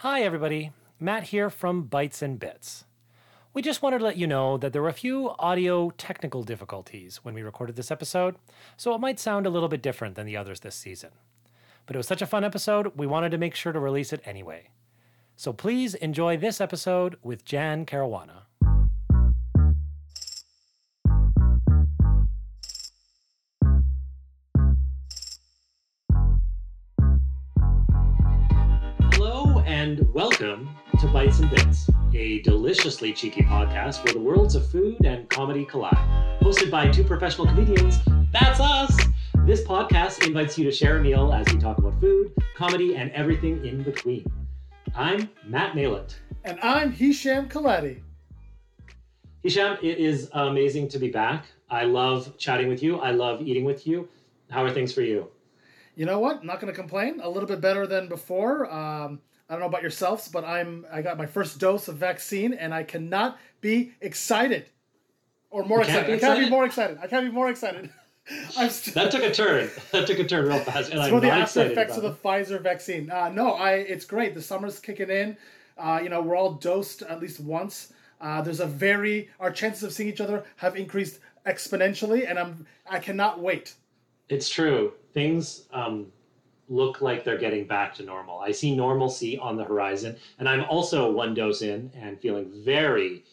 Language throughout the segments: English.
Hi, everybody. Matt here from Bites and Bits. We just wanted to let you know that there were a few audio technical difficulties when we recorded this episode, so it might sound a little bit different than the others this season. But it was such a fun episode, we wanted to make sure to release it anyway. So please enjoy this episode with Jan Caruana. And welcome to Bites and Bits, a deliciously cheeky podcast where the worlds of food and comedy collide. Hosted by two professional comedians, that's us! This podcast invites you to share a meal as we talk about food, comedy, and everything in between. I'm Matt Malett. And I'm Hisham Kelati. Hisham, it is amazing to be back. I love chatting with you. I love eating with you. How are things for you? You know what? I'm not going to complain. A little bit better than before. Um, I don't know about yourselves, but I'm I got my first dose of vaccine, and I cannot be excited or more can't excited. I can't be more excited. I can't be more excited. That took a turn. That took a turn real fast, and It's I'm the after effects of the Pfizer vaccine. Uh, no, I it's great. The summer's kicking in. Uh, you know, we're all dosed at least once. Uh, there's a very our chances of seeing each other have increased exponentially, and I'm I cannot wait. It's true. Things um, look like they're getting back to normal. I see normalcy on the horizon, and I'm also one dose in and feeling very,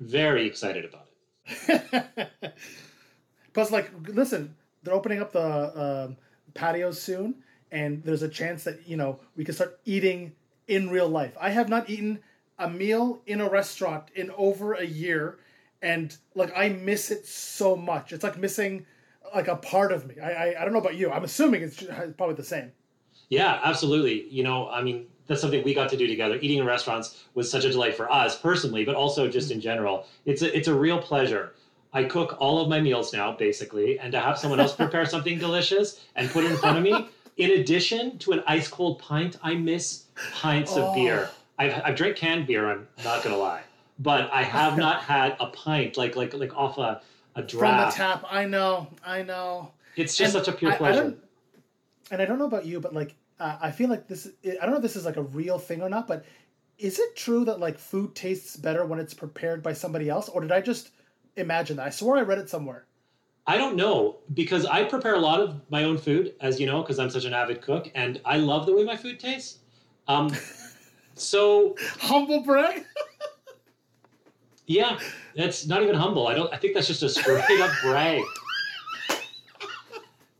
very excited about it. Plus, like, listen, they're opening up the um patios soon, and there's a chance that you know we can start eating in real life. I have not eaten a meal in a restaurant in over a year, and like I miss it so much. It's like missing like a part of me. I I, I don't know about you. I'm assuming it's probably the same. Yeah, absolutely. You know, I mean, that's something we got to do together. Eating in restaurants was such a delight for us personally, but also just in general. It's a, it's a real pleasure. I cook all of my meals now, basically, and to have someone else prepare something delicious and put it in front of me, in addition to an ice cold pint, I miss pints of oh. beer. I've, I've drank canned beer. I'm not gonna lie, but I have not had a pint like like like off a a From the draft. tap, I know, I know. It's just And such a pure I- I pleasure. don't- and I don't know about you, but like uh, I feel like this. I don't know if this is like a real thing or not, but is it true that like food tastes better when it's prepared by somebody else, or did I just imagine that? I swore I read it somewhere. I don't know because I prepare a lot of my own food, as you know, because I'm such an avid cook, and I love the way my food tastes. Um, so Humble brag. yeah, that's not even humble. I don't. I think that's just a straight up brag.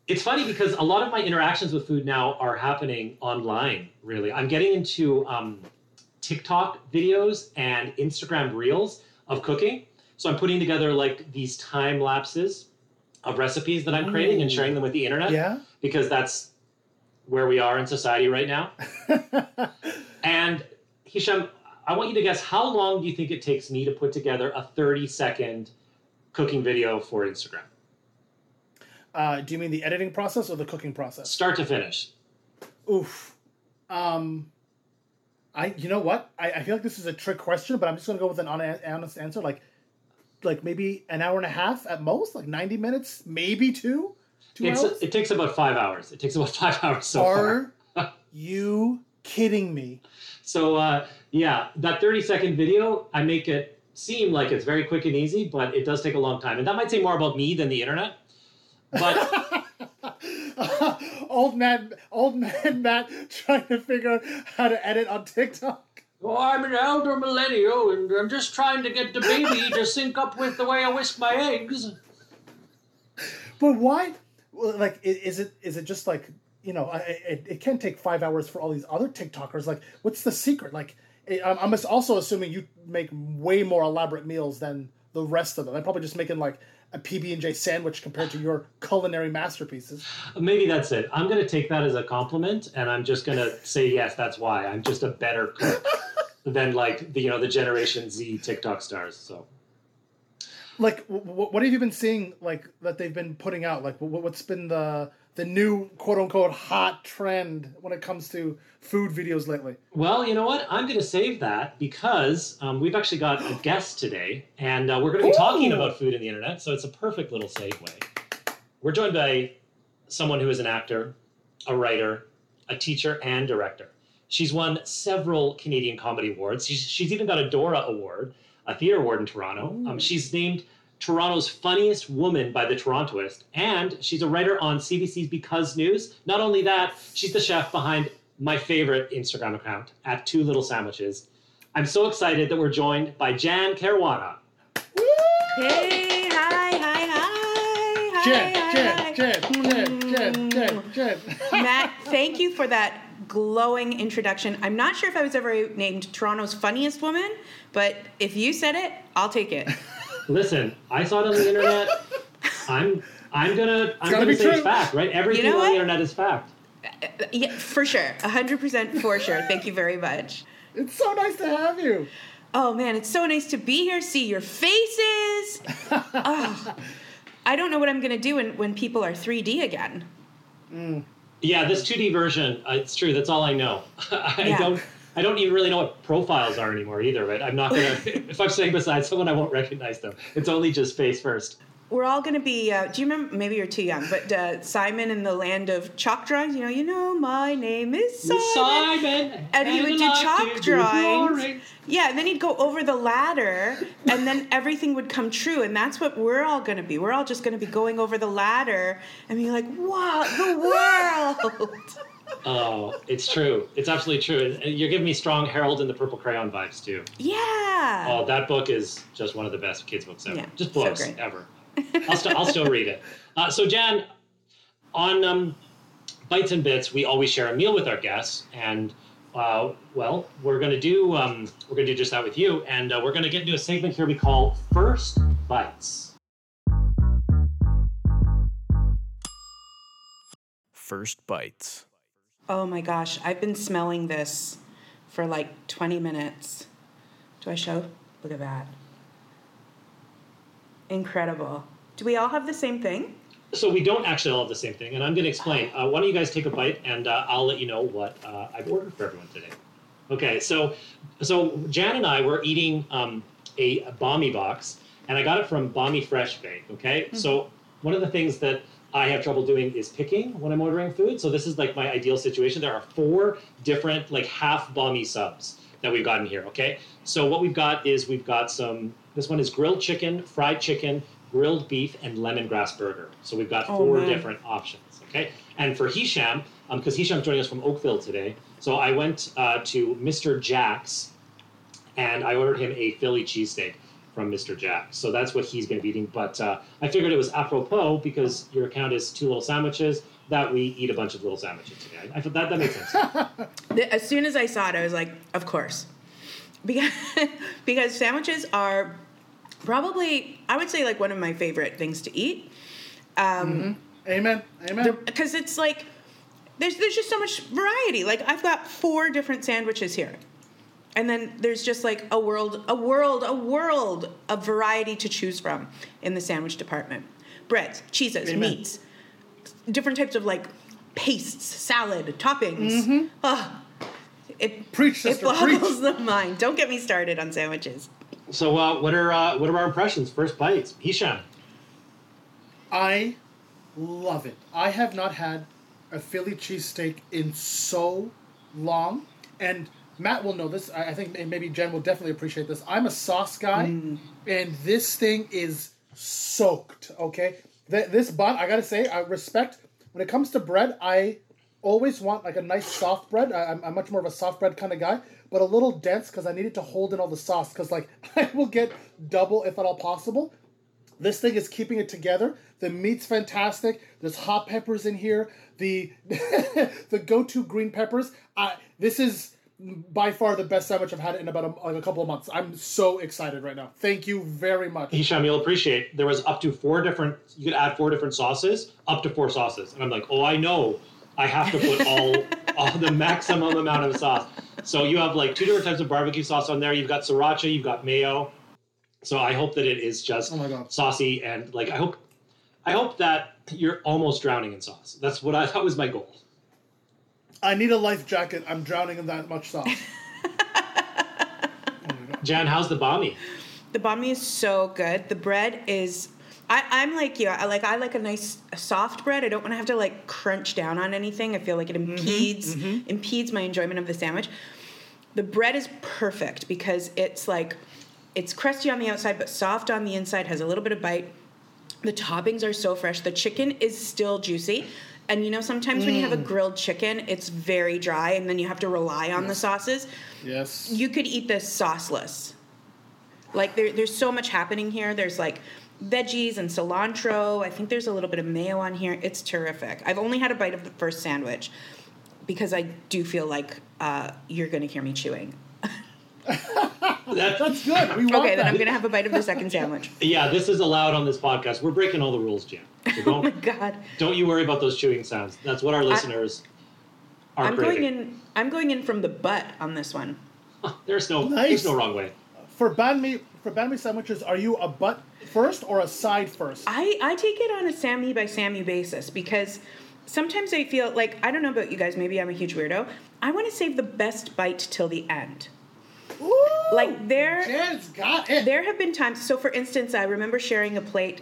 It's funny because a lot of my interactions with food now are happening online. Really, I'm getting into um, TikTok videos and Instagram reels of cooking. So I'm putting together like these time lapses of recipes that I'm creating and sharing them with the internet yeah. because that's where we are in society right now. and Hisham, I want you to guess how long do you think it takes me to put together a 30 second cooking video for Instagram? Uh, do you mean the editing process or the cooking process? Start to finish. Oof. Um, I. You know what? I, I feel like this is a trick question, but I'm just gonna go with an honest answer. Like, like maybe an hour and a half at most. Like ninety minutes, maybe two. Two It's, hours. it takes about five hours. It takes about five hours so far. Are you kidding me? So uh, yeah, that 30 second video, I make it seem like it's very quick and easy, but it does take a long time. And that might say more about me than the internet. But old man, old man Matt trying to figure out how to edit on TikTok. Well, I'm an elder millennial, and I'm just trying to get the baby to sync up with the way I whisk my eggs. But why? well, Like, is it is it just like you know? It, it can't take five hours for all these other TikTokers. Like, what's the secret? Like, Eh, I'm I'm also assuming you make way more elaborate meals than the rest of them. I'm probably just making like a PB and J sandwich compared to your culinary masterpieces. Maybe that's it. I'm going to take that as a compliment, and I'm just going to say yes. That's why I'm just a better cook than like the you know the Generation Z TikTok stars. So Like, what have you been seeing like that they've been putting out? Like, what's been the the new quote unquote hot trend when it comes to food videos lately? Well, you know what? I'm going to save that because um, we've actually got a guest today, and uh, we're going to be talking about food and the internet. So it's a perfect little segue. We're joined by someone who is an actor, a writer, a teacher, and director. She's won several Canadian Comedy Awards. She's, she's even got a Dora Award, a theater award in Toronto. Um, she's named Toronto's funniest woman by the Torontoist, and she's a writer on CBC's Because News. Not only that, she's the chef behind my favorite Instagram account at Two Little Sandwiches. I'm so excited that we're joined by Jan Caruana. Hey, hi, hi, hi. hi, Jen, hi, Jen, hi. Jen, Jen, Jen, Jen, Jen. Matt, thank you for that glowing introduction. I'm not sure if I was ever named Toronto's funniest woman, but if you said it, I'll take it. Listen, I saw it on the internet. I'm I'm gonna I'm gotta gonna be say it's fact, right? Everything know on what? the internet is fact. Uh, uh, yeah, for sure. 100% for sure. Thank you very much. It's so nice to have you. Oh man, it's so nice to be here, see your faces. oh, I don't know what I'm going to do when, when people are 3D again. Mm. Yeah, this 2D version, uh, it's true. That's all I know. I Yeah. don't. I don't even really know what profiles are anymore either. Right? I'm not gonna. if I'm sitting beside someone, I won't recognize them. It's only just face first. We're all going to be. Uh, do you remember? Maybe you're too young, but uh, Simon in the land of chalk drawings. You know, you know, my name is Simon. Simon, and he would do like chalk to do drawings. drawings. Yeah, and then he'd go over the ladder, and then everything would come true. And that's what we're all going to be. We're all just going to be going over the ladder and be like, "Wow, the world!" Oh, it's true. It's absolutely true. And You're giving me strong Harold and the Purple Crayon vibes too. yeah. Oh, that book is just one of the best kids' books ever. Yeah, just so books great. ever. I'll, st- I'll still read it. Uh, so, Jan, on um, Bites and Bits, we always share a meal with our guests, and uh, well, we're going to do um, we're going to do just that with you, and uh, we're going to get into a segment here we call First Bites. First Bites. Oh my gosh, I've been smelling this for like 20 minutes. Do I show? Look at that. Incredible. Do we all have the same thing? So we don't actually all have the same thing, and I'm going to explain. Uh, why don't you guys take a bite, and uh, I'll let you know what uh, I've ordered for everyone today. Okay, so so Jan and I were eating um, a, a banh mi box, and I got it from Bommy Fresh Bake. Okay, so one of the things that I have trouble doing is picking when I'm ordering food. So this is like my ideal situation. There are four different like half banh mi subs that we've gotten here. Okay, so what we've got is we've got some. This one is grilled chicken, fried chicken, grilled beef, and lemongrass burger. So we've got Oh, four man. different options. Okay, and for Hisham, because Hisham's joining us from Oakville today, so I went uh, to Mr. Jack's and I ordered him a Philly cheesesteak from Mr. Jack. So that's what he's going to be eating. But uh, I figured it was apropos because your account is two little sandwiches that we eat a bunch of little sandwiches today. I thought that that makes sense. As soon as I saw it, I was like, of course. Because, because sandwiches are probably, I would say, like one of my favorite things to eat. Amen. Amen. Because it's like, there's, there's just so much variety. Like, I've got four different sandwiches here. And then there's just like a world, a world, a world of variety to choose from in the sandwich department. Breads, cheeses, Amen. meats, different types of like pastes, salad, toppings. Ah, it Preach, it sister, boggles preach. the mind. Don't get me started on sandwiches. so uh, what are uh, what are our impressions? First bites, Hisham. I love it. I have not had a Philly cheesesteak in so long. And Matt will know this. I I think maybe Jen will definitely appreciate this. I'm a sauce guy, mm. and this thing is soaked, okay? Th- this bun, I gotta say, I respect. When it comes to bread, I always want like a nice soft bread. I, I'm, I'm much more of a soft bread kind of guy, but a little dense because I need it to hold in all the sauce. Because like I will get double if at all possible. This thing is keeping it together. The meat's fantastic. There's hot peppers in here. The the go-to green peppers. I this is by far the best sandwich I've had in about a, like a couple of months. I'm so excited right now. Thank you very much. Hisham, you'll appreciate there was up to four different. You could add four different sauces, up to four sauces, and I'm like, oh, I know, I have to put all all the maximum amount of sauce. So you have like two different types of barbecue sauce on there. You've got sriracha, you've got mayo. So I hope that it is just Oh my God. saucy and like I hope, I hope that you're almost drowning in sauce. That's what I that was my goal. I need a life jacket. I'm drowning in that much sauce. Oh Jan, how's the banh mi? The banh mi is so good. The bread is. I, I'm like you. I like I like a nice soft bread. I don't want to have to like crunch down on anything. I feel like it mm-hmm, impedes mm-hmm. impedes my enjoyment of the sandwich. The bread is perfect because it's like it's crusty on the outside but soft on the inside. Has a little bit of bite. The toppings are so fresh. The chicken is still juicy. And you know, sometimes when you have a grilled chicken, it's very dry, and then you have to rely on the sauces. yes. You could eat this sauceless. Like there, there's so much happening here. There's like veggies and cilantro. I think there's a little bit of mayo on here. It's terrific. I've only had a bite of the first sandwich because I do feel like uh, you're going to hear me chewing. That- That's good. We want Okay, then that. I'm going to have a bite of the second sandwich. yeah, this is allowed on this podcast. We're breaking all the rules, Jan. So Oh my don't god. don't you worry about those chewing sounds. That's what our listeners are I'm going in I'm going in from the butt on this one. There's no Nice. there's no wrong way. For banh mi, for banh mi sandwiches, are you a butt first or a side first? I, I take it on a Sammy by Sammy basis because sometimes I feel like I don't know about you guys, maybe I'm a huge weirdo. I want to save the best bite till the end. Ooh, Like there Jan's got it. there have been times so for instance, I remember sharing a plate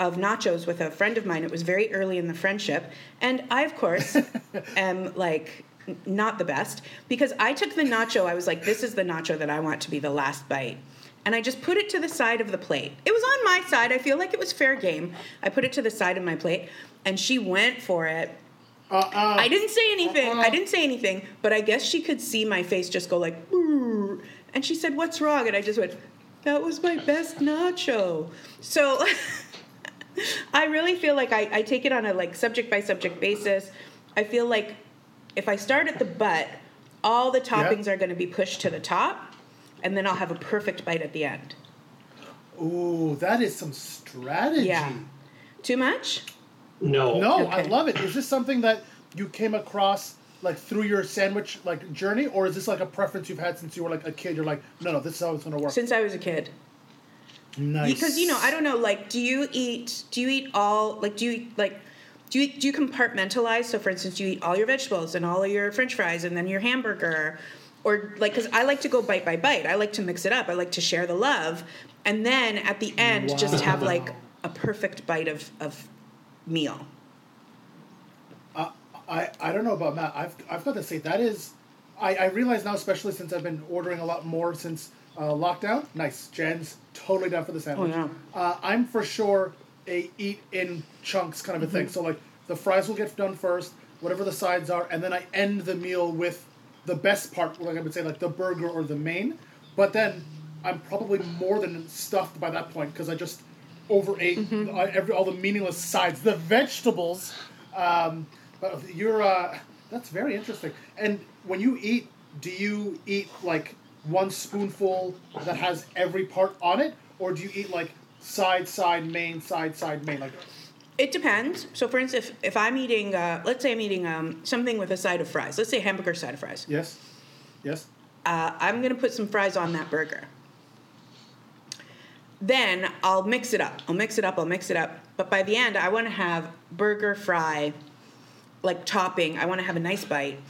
of nachos with a friend of mine. It was very early in the friendship, and I of course am like not the best because I took the nacho. I was like, this is the nacho that I want to be the last bite. And I just put it to the side of the plate. It was on my side. I feel like it was fair game. I put it to the side of my plate, and she went for it. Uh-uh. I didn't say anything. Uh-uh. I didn't say anything, but I guess she could see my face just go like, "Brrr." And she said, "What's wrong?" And I just went, "That was my best nacho." So I really feel like I, I take it on a like subject by subject basis. I feel like if I start at the butt, all the toppings are going to be pushed to the top, and then I'll have a perfect bite at the end. Ooh, that is some strategy. Yeah. Too much? No. No, I love it. Is this something that you came across like through your sandwich like journey, or is this like a preference you've had since you were like a kid? You're like, no, no, this is how it's gonna work. Since I was a kid. nice. because you know i don't know like do you eat do you eat all like do you eat, like do you, do you compartmentalize so for instance do you eat all your vegetables and all of your french fries and then your hamburger or like because i like to go bite by bite i like to mix it up i like to share the love and then at the end just have like a perfect bite of, of meal I, I don't know about Matt. I've, I've got to say that is, I, I realize now, especially since I've been ordering a lot more since uh, lockdown. Nice, Jen's totally down for the sandwich. yeah. uh, I'm for sure a eat in chunks kind of a thing. So like the fries will get done first, whatever the sides are, and then I end the meal with the best part, like I would say, like the burger or the main. But then I'm probably more than stuffed by that point because I just overate uh, every all the meaningless sides, the vegetables. Um, but you're uh, that's very interesting. And when you eat, do you eat like one spoonful that has every part on it, or do you eat like side, side, main, side, side, main? Like, it depends so for instance if, if i'm eating uh, let's say i'm eating um, something with a side of fries let's say hamburger side of fries yes, yes. uh, I'm gonna put some fries on that burger. Then I'll mix it up. I'll mix it up. I'll mix it up. But by the end, I want to have burger fry, like topping. I want to have a nice bite.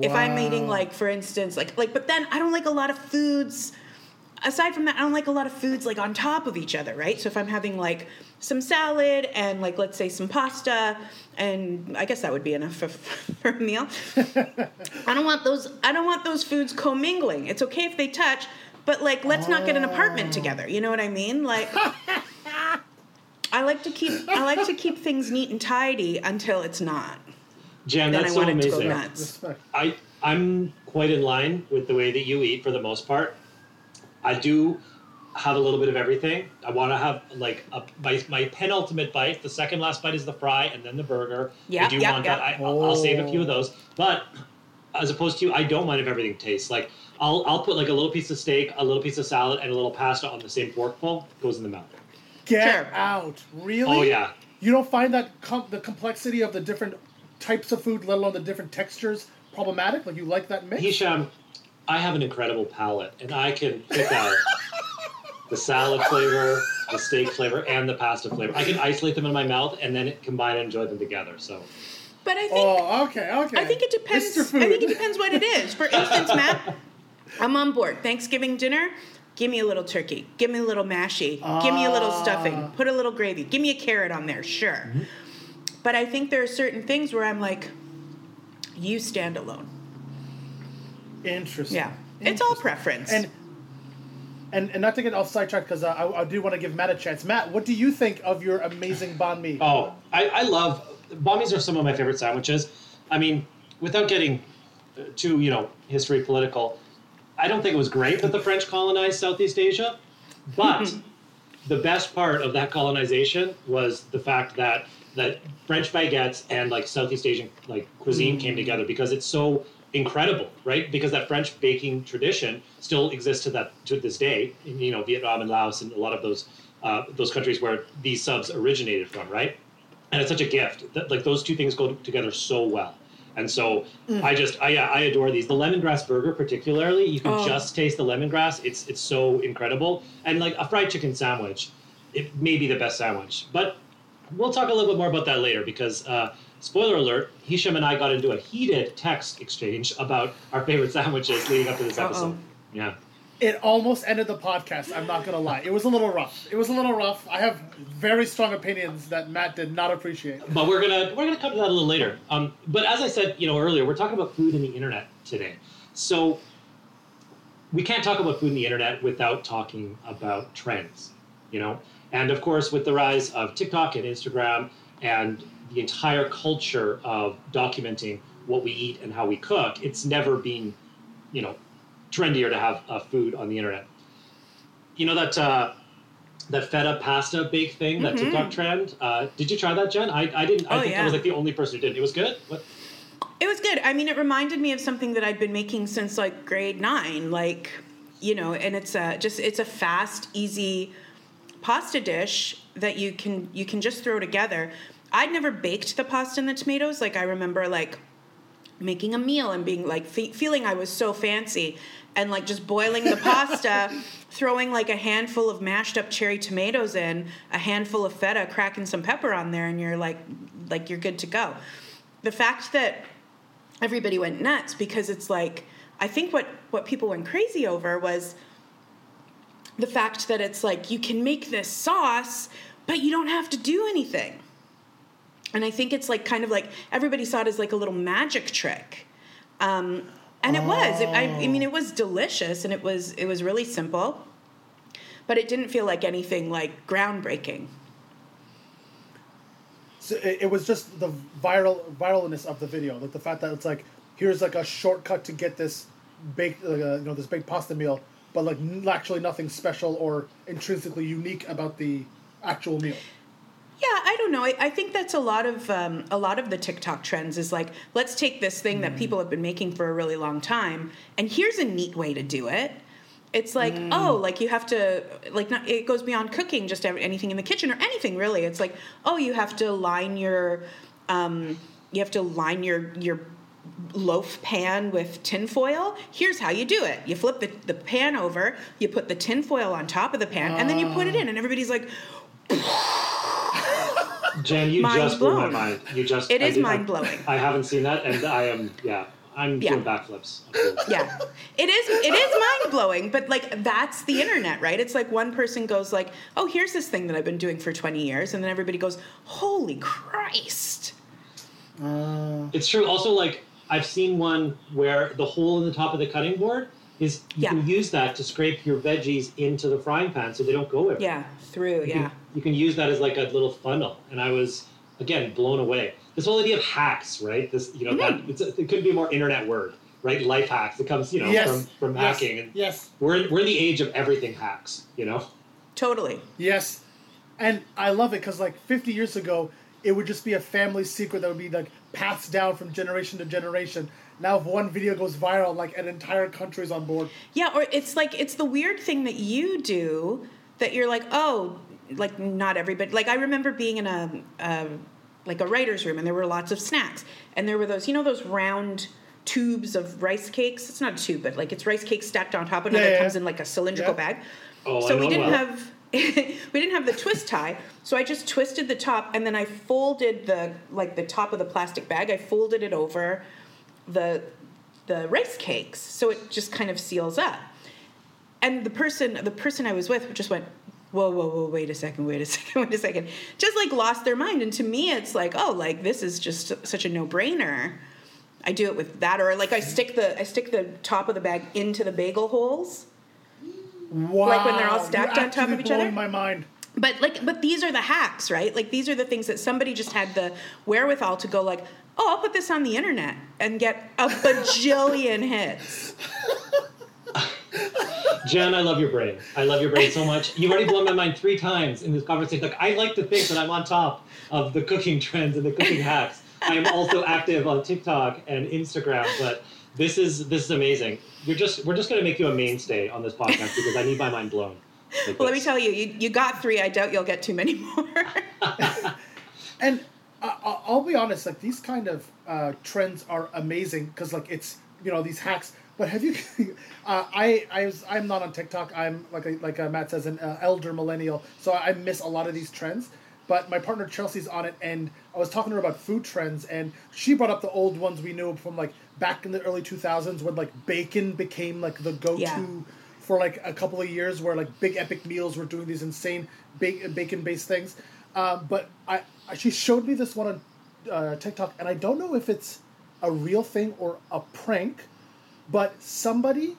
If I'm eating like, for instance, like like, but then I don't like a lot of foods. Aside from that, I don't like a lot of foods like on top of each other, right? So if I'm having like some salad and like let's say some pasta, and I guess that would be enough for, for a meal. I don't want those. I don't want those foods commingling. It's okay if they touch, but like, let's not get an apartment oh. together. You know what I mean? Like, I like to keep. I like to keep things neat and tidy until it's not. Jan, Then that's I so want to go amazing. nuts. I I'm quite in line with the way that you eat for the most part. I do have a little bit of everything. I want to have like a, my my penultimate bite. The second last bite is the fry, and then the burger. Yeah, I do yeah, want yeah. that. I, I'll, I'll save a few of those, but as opposed to you, I don't mind if everything tastes like I'll I'll put like a little piece of steak, a little piece of salad, and a little pasta on the same forkful. Goes in the mouth. Get Sure. out. Really? Oh yeah. You don't find that com- the complexity of the different types of food, let alone the different textures, problematic? Like you like that mix? Hisham, I have an incredible palate, and I can pick out the salad flavor, the steak flavor, and the pasta flavor. I can isolate them in my mouth and then combine and enjoy them together. So But I think Oh, okay, okay. I think it depends. Mr. Food. I think it depends what it is. For instance, Matt, I'm on board. Thanksgiving dinner, give me a little turkey. Give me a little mashy. give me a little stuffing. Ah. Put a little gravy. Give me a carrot on there, sure. Mm-hmm. But I think there are certain things where I'm like, you stand alone. Interesting. Yeah. It's all preference. And and and not to get off sidetracked because uh, I, I do want to give Matt a chance. Matt, what do you think of your amazing banh mi? Oh, I, I love banh mi's are some of my favorite sandwiches. I mean, without getting uh, too you know history political, I don't think it was great that the French colonized Southeast Asia, but the best part of that colonization was the fact that that French baguettes and like Southeast Asian like cuisine came together because it's so incredible, right? Because that French baking tradition still exists to that to this day. In, you know, Vietnam and Laos and a lot of those uh, those countries where these subs originated from, right? And it's such a gift. That, like those two things go together so well. And so I just I yeah, I adore these. The lemongrass burger particularly, you can Oh. just taste the lemongrass. It's it's so incredible. And like a fried chicken sandwich, it may be the best sandwich. But we'll talk a little bit more about that later because uh, spoiler alert, Hisham and I got into a heated text exchange about our favorite sandwiches leading up to this episode. Yeah. It almost ended the podcast. I'm not gonna lie. It was a little rough. It was a little rough. I have very strong opinions that Matt did not appreciate. but we're gonna we're gonna come to that a little later. Um, but as I said, you know, earlier, we're talking about food and the internet today. So we can't talk about food and the internet without talking about trends, you know. And of course, with the rise of TikTok and Instagram and the entire culture of documenting what we eat and how we cook, it's never been, you know, trendier to have uh, food on the internet. You know that uh, that feta pasta bake thing, that TikTok trend. Uh, did you try that, Jen? I, I didn't. I Oh, think I was like the only person who didn't. It was good. What? It was good. I mean, it reminded me of something that I'd been making since like grade nine, like you know, and it's a just it's a fast, easy pasta dish that you can you can just throw together. I'd never baked the pasta and the tomatoes. Like I remember like making a meal and being like fe- feeling I was so fancy and like just boiling the pasta, throwing like a handful of mashed up cherry tomatoes in, a handful of feta, cracking some pepper on there and you're like like you're good to go. The fact that everybody went nuts because it's like I think what what people went crazy over was the fact that it's like you can make this sauce but you don't have to do anything. And I think it's like kind of like everybody saw it as like a little magic trick. Um, and it was. It, I, I mean, it was delicious and it was it was really simple, but it didn't feel like anything like groundbreaking. So it, it was just the viral viralness of the video, like the fact that it's like here's like a shortcut to get this baked, you know, this baked pasta meal, but like actually nothing special or intrinsically unique about the actual meal. Yeah, I don't know. I, I think that's a lot of um, a lot of the TikTok trends is like, let's take this thing that people have been making for a really long time, and here's a neat way to do it. It's like, oh, like you have to like not, it goes beyond cooking, just anything in the kitchen or anything really. It's like, oh, you have to line your um, you have to line your your loaf pan with tinfoil. Here's how you do it. You flip the, the pan over, you put the tinfoil on top of the pan, and then you put it in, and everybody's like, Jen, you Mind just blew my mind. You just. It I is mind-blowing. I haven't seen that, and I am. Yeah, I'm Yeah. doing backflips. Yeah it is it is mind-blowing but like that's the internet right it's like one person goes like oh here's this thing that i've been doing for 20 years and then everybody goes holy christ uh, It's true. Also, like I've seen one where the hole in the top of the cutting board is you Yeah. can use that to scrape your veggies into the frying pan so they don't go everywhere. yeah through You yeah can, you can use that as like a little funnel, and I was again blown away. This whole idea of hacks, right? This you know Mm-hmm. that it's a, it couldn't be a more internet word, right? Life hacks. It comes you know Yes. from from Yes. hacking, and Yes. we're in, we're in the age of everything hacks. You know. totally Yes, and I love it because like 50 years ago, it would just be a family secret that would be like passed down from generation to generation. Now, if one video goes viral, like an entire country's on board. Yeah, or it's like it's the weird thing that you do that you're like, oh, like not everybody. Like I remember being in a, a like a writer's room, and there were lots of snacks, and there were those, you know, those round tubes of rice cakes. It's not a tube, but like it's rice cakes stacked on top of another. Yeah, yeah, comes yeah. in like a cylindrical Yeah. bag. Oh, I so we didn't well. have. we didn't have the twist tie, so I just twisted the top and then I folded the like the top of the plastic bag. I folded it over the the rice cakes, so it just kind of seals up and the person the person I was with just went, whoa, whoa, whoa, wait a second, wait a second, wait a second. Just like lost their mind. And to me it's like, oh, like this is just such a no brainer. I do it with that, or like I stick the I stick the top of the bag into the bagel holes. Wow. Like when they're all stacked You're on top of each other? blowing my mind. But like but these are the hacks, right? Like these are the things that somebody just had the wherewithal to go like, oh, I'll put this on the internet and get a bajillion hits. Jen, I love your brain. I love your brain so much. You've already blown my mind three times in this conversation. Like, I like to think that I'm on top of the cooking trends and the cooking hacks. I am also active on TikTok and Instagram, but this is this is amazing. You're just we're just gonna make you a mainstay on this podcast because I need my mind blown. like Well, let me tell you, you, you got three. I doubt you'll get too many more. And I, I- I'll be honest, like these kind of uh, trends are amazing because like it's you know these hacks. But have you? uh, I I was I'm not on TikTok. I'm like a, like uh Matt says an uh, elder millennial, so I miss a lot of these trends. But my partner Chelsea's on it, and I was talking to her about food trends, and she brought up the old ones we knew from like back in the early two thousands when like bacon became like the go to Yeah. for like a couple of years where like big epic meals were doing these insane bacon based things. Um, but I, I she showed me this one on uh, TikTok, and I don't know if it's a real thing or a prank, but somebody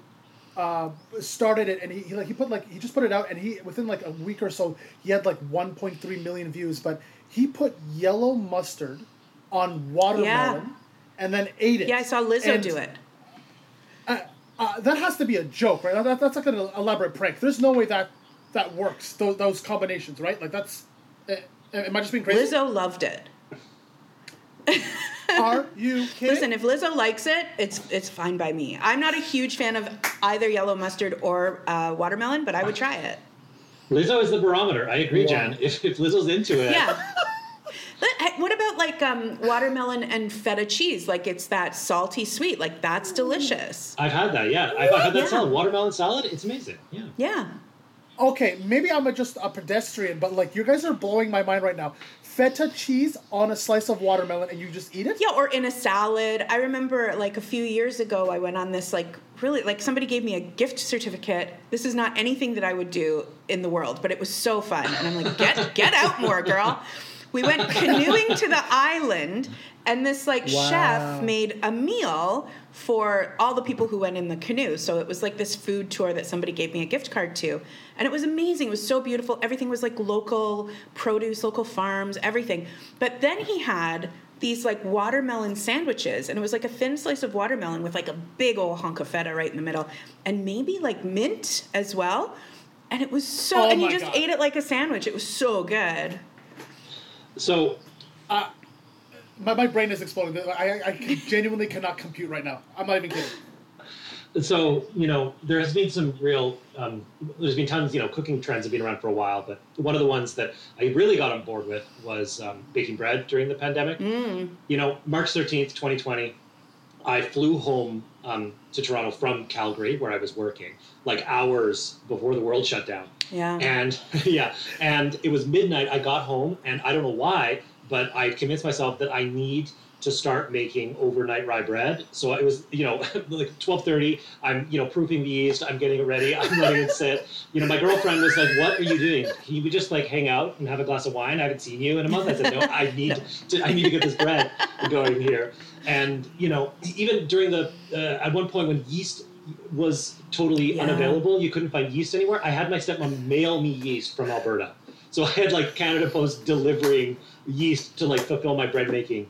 uh, started it and he, he like he put like he just put it out and he within like a week or so he had like 1.3 million views but he put yellow mustard on watermelon and then ate it yeah, I saw Lizzo And, do it. uh, that has to be a joke right that, that's like an elaborate prank there's no way that that works those, those combinations right like that's uh, am i just being crazy Lizzo loved it. are you kidding Listen, if Lizzo likes it, it's it's fine by me. I'm not a huge fan of either yellow mustard or uh, watermelon, but I would try it. Lizzo is the barometer. I agree, Wow. Jen. If, if Lizzo's into it, Yeah. But, hey, what about like um, watermelon and feta cheese? Like it's that salty sweet. Like that's delicious. I've had that. Yeah, I've, I've had that Yeah. salad, watermelon salad. It's amazing. Yeah. Yeah. okay maybe i'm a, just a pedestrian but like you guys are blowing my mind right now feta cheese on a slice of watermelon and you just eat it Yeah, or in a salad. I remember like a few years ago, I went on this like really like somebody gave me a gift certificate. This is not anything that I would do in the world, but it was so fun, and I'm like, get get out more, girl. We went canoeing to the island, and this like Wow. chef made a meal for all the people who went in the canoe. So it was like this food tour that somebody gave me a gift card to. And it was amazing. It was so beautiful. Everything was like local produce, local farms, everything. But then he had these like watermelon sandwiches and it was like a thin slice of watermelon with like a big old hunk of feta right in the middle and maybe like mint as well. And it was so Oh and you just God. ate it like a sandwich. It was so good. So my, my brain is exploding. I, I, I genuinely cannot compute right now. I'm not even kidding. So you know there has been some real um, there's been tons you know cooking trends have been around for a while but one of the ones that i really got on board with was um, baking bread during the pandemic. You know march 13th 2020 i flew home um, to toronto from calgary where i was working like hours before the world shut down Yeah. and yeah and it was midnight i got home and i don't know why but i convinced myself that i need to start making overnight rye bread. So it was you know like 12.30 i'm you know proofing the yeast i'm getting it ready i'm letting it sit. You know my girlfriend was like what are you doing? Can we just like hang out and have a glass of wine. I haven't seen you in a month. I said no i need to i need to get this bread going here. And you know even during the uh, at one point when yeast was totally Yeah. unavailable you couldn't find yeast anywhere i had my stepmom mail me yeast from alberta. So i had like canada post delivering yeast to like fulfill my bread making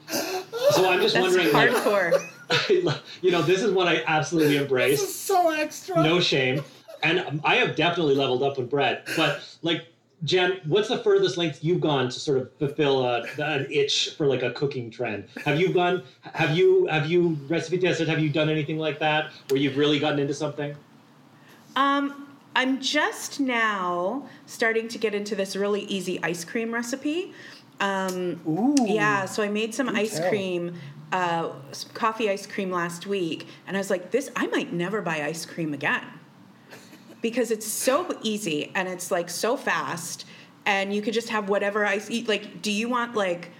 so i'm just That's wondering like, you know this is what i absolutely this embrace is so extra no shame and i have definitely leveled up with bread but like Jen, what's the furthest length you've gone to sort of fulfill a, an itch for like a cooking trend? Have you gone? Have you have you recipe tested? Have you done anything like that where you've really gotten into something? Um, I'm just now starting to get into this really easy ice cream recipe. Um, Ooh. yeah, so I made some ice tell. cream, uh, some coffee ice cream last week, and I was like, this, I might never buy ice cream again because it's so easy and it's like so fast, and you could just have whatever ice. eat. Like, do you want like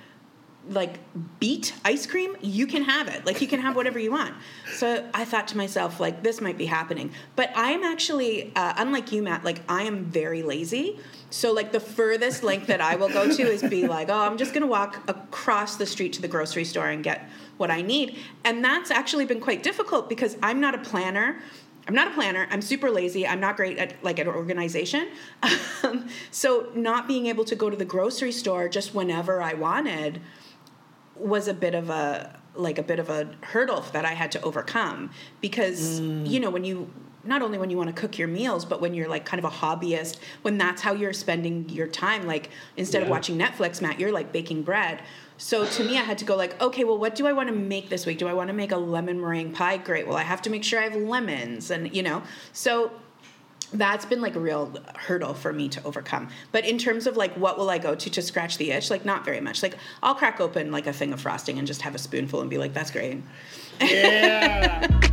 like beet ice cream you can have it like you can have whatever you want so i thought to myself like this might be happening but i'm actually uh, unlike you matt like i am very lazy so like the furthest length that i will go to is be like oh i'm just going to walk across the street to the grocery store and get what i need and that's actually been quite difficult because i'm not a planner I'm not a planner. I'm super lazy. I'm not great at like an organization. Um, so not being able to go to the grocery store just whenever I wanted was a bit of a like a bit of a hurdle that I had to overcome because you know when you not only when you want to cook your meals but when you're like kind of a hobbyist when that's how you're spending your time like instead of watching Netflix Matt you're like baking bread so to me I had to go like okay well what do I want to make this week do I want to make a lemon meringue pie great well I have to make sure I have lemons and you know so that's been like a real hurdle for me to overcome. But in terms of like what will I go to to scratch the itch, like not very much. Like I'll crack open like a thing of frosting and just have a spoonful and be like, that's great. Yeah.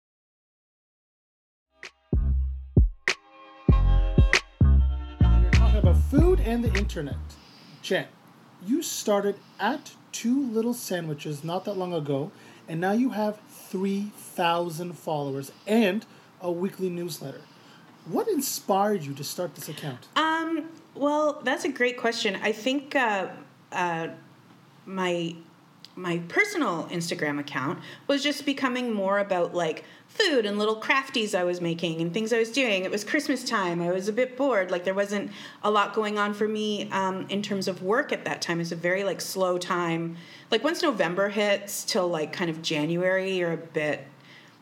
About food and the internet. Jen, you started at two little sandwiches not that long ago, and now you have 3,000 followers and a weekly newsletter. What inspired you to start this account? Um, well, that's a great question. I think uh, uh, my my personal Instagram account was just becoming more about like food and little crafties I was making and things I was doing. It was Christmas time. I was a bit bored. Like there wasn't a lot going on for me um, in terms of work at that time. It's a very like slow time. Like once November hits till like kind of January, you're a bit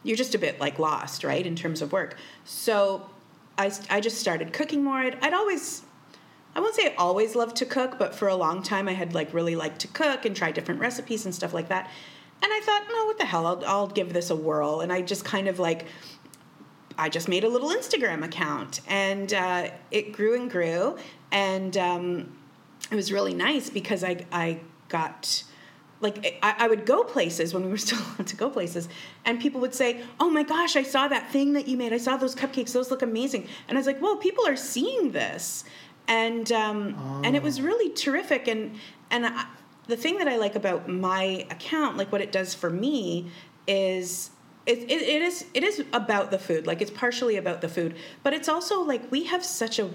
you're just a bit like lost, right, in terms of work. So I, I just started cooking more. I'd, I'd always, I won't say I always loved to cook, but for a long time I had like really liked to cook and try different recipes and stuff like that. And I thought, no, what the hell? I'll, I'll give this a whirl. And I just kind of like, I just made a little Instagram account and uh, it grew and grew. And um, it was really nice because I, I got like I, I would go places when we were still allowed to go places and people would say oh my gosh i saw that thing that you made i saw those cupcakes those look amazing and i was like well people are seeing this and um, and it was really terrific. And and I, the thing that i like about my account like what it does for me is it, it, it is it is about the food. Like it's partially about the food. But it's also like we have such a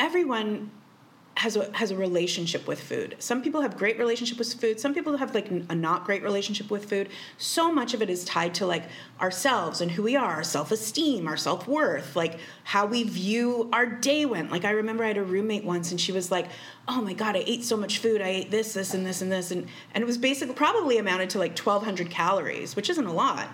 everyone has a has a relationship with food. Some people have great relationship with food. Some people have like a not great relationship with food. So much of it is tied to like ourselves and who we are, our self-esteem, our self-worth, like how we view our day went. Like I remember I had a roommate once and she was like, "Oh my god, I ate so much food. I ate this, this and this and this." And and it was basically probably amounted to like 1200 calories, which isn't a lot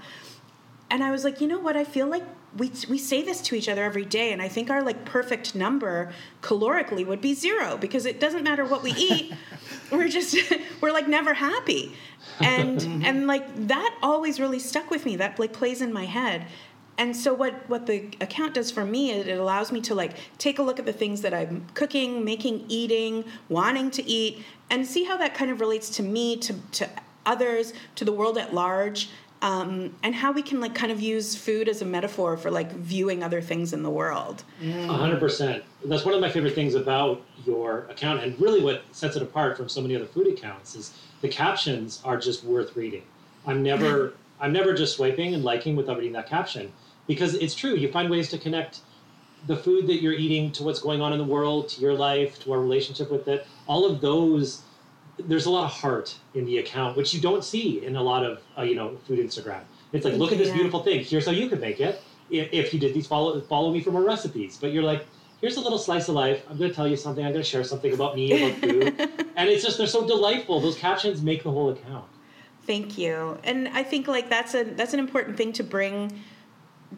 and I was like, you know what? I feel like we we say this to each other every day, and I think our like perfect number calorically would be zero because it doesn't matter what we eat. we're just we're like never happy, and and like that always really stuck with me. That like plays in my head. And so what what the account does for me is it allows me to like take a look at the things that I'm cooking, making, eating, wanting to eat, and see how that kind of relates to me, to to others, to the world at large um, and how we can like kind of use food as a metaphor for like viewing other things in the world. A hundred percent. That's one of my favorite things about your account, and really what sets it apart from so many other food accounts is the captions are just worth reading. I'm never, I'm never just swiping and liking without reading that caption because it's true. You find ways to connect the food that you're eating to what's going on in the world, to your life, to our relationship with it. All of those, there's a lot of heart in the account, which you don't see in a lot of uh, you know food Instagram. It's like, look at this Yeah. beautiful thing. Here's how you could make it. If, if you did these, follow follow me for more recipes. But you're like, here's a little slice of life. I'm going to tell you something. I'm going to share something about me, about food, and it's just they're so delightful. Those captions make the whole account. Thank you. And I think like that's a that's an important thing to bring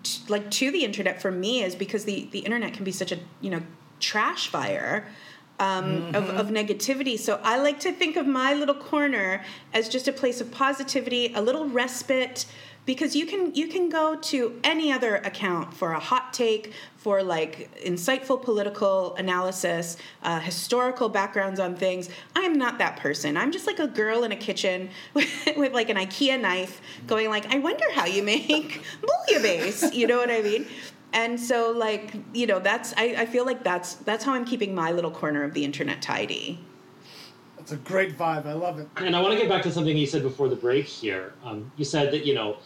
t- like to the internet for me is because the the internet can be such a, you know, trash fire. Um, of, of negativity. So I like to think of my little corner as just a place of positivity, a little respite, because you can you can go to any other account for a hot take, for like insightful political analysis, uh, historical backgrounds on things. I am not that person. I'm just like a girl in a kitchen with, with like an IKEA knife, going like, I wonder how you make bouillabaisse. You know what I mean? And so, like, you know, that's I, I feel like that's that's how I'm keeping my little corner of the internet tidy. It's a great vibe. I love it. And I want to get back to something you said before the break here. Um, you said that you know,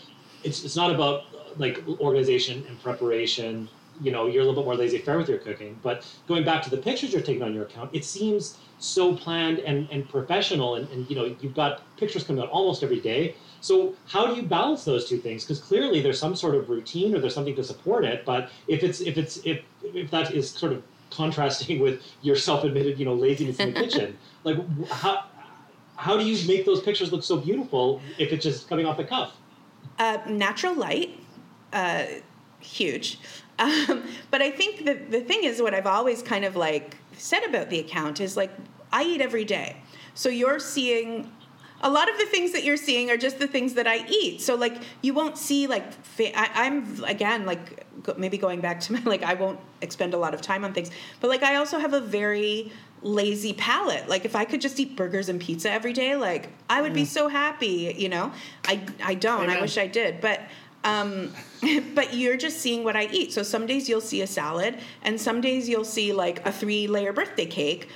it's it's not about like organization and preparation. You know, you're a little bit more laissez-faire with your cooking. But going back to the pictures you're taking on your account, it seems so planned and, and professional. And, and you know, you've got pictures coming out almost every day. So how do you balance those two things? Because clearly there's some sort of routine or there's something to support it. But if it's if it's if if that is sort of contrasting with your self-admitted, you know, laziness in the kitchen, like how how do you make those pictures look so beautiful if it's just coming off the cuff? Uh, natural light, uh, huge. Um, but I think the the thing is what I've always kind of like said about the account is like I eat every day, so you're seeing. A lot of the things that you're seeing are just the things that I eat. So like you won't see like fa- I, I'm again like go, maybe going back to my like I won't expend a lot of time on things, but like I also have a very lazy palate. Like if I could just eat burgers and pizza every day, like I would be so happy. You know, I I don't. I wish I did, but um, but you're just seeing what I eat. So some days you'll see a salad, and some days you'll see like a three layer birthday cake.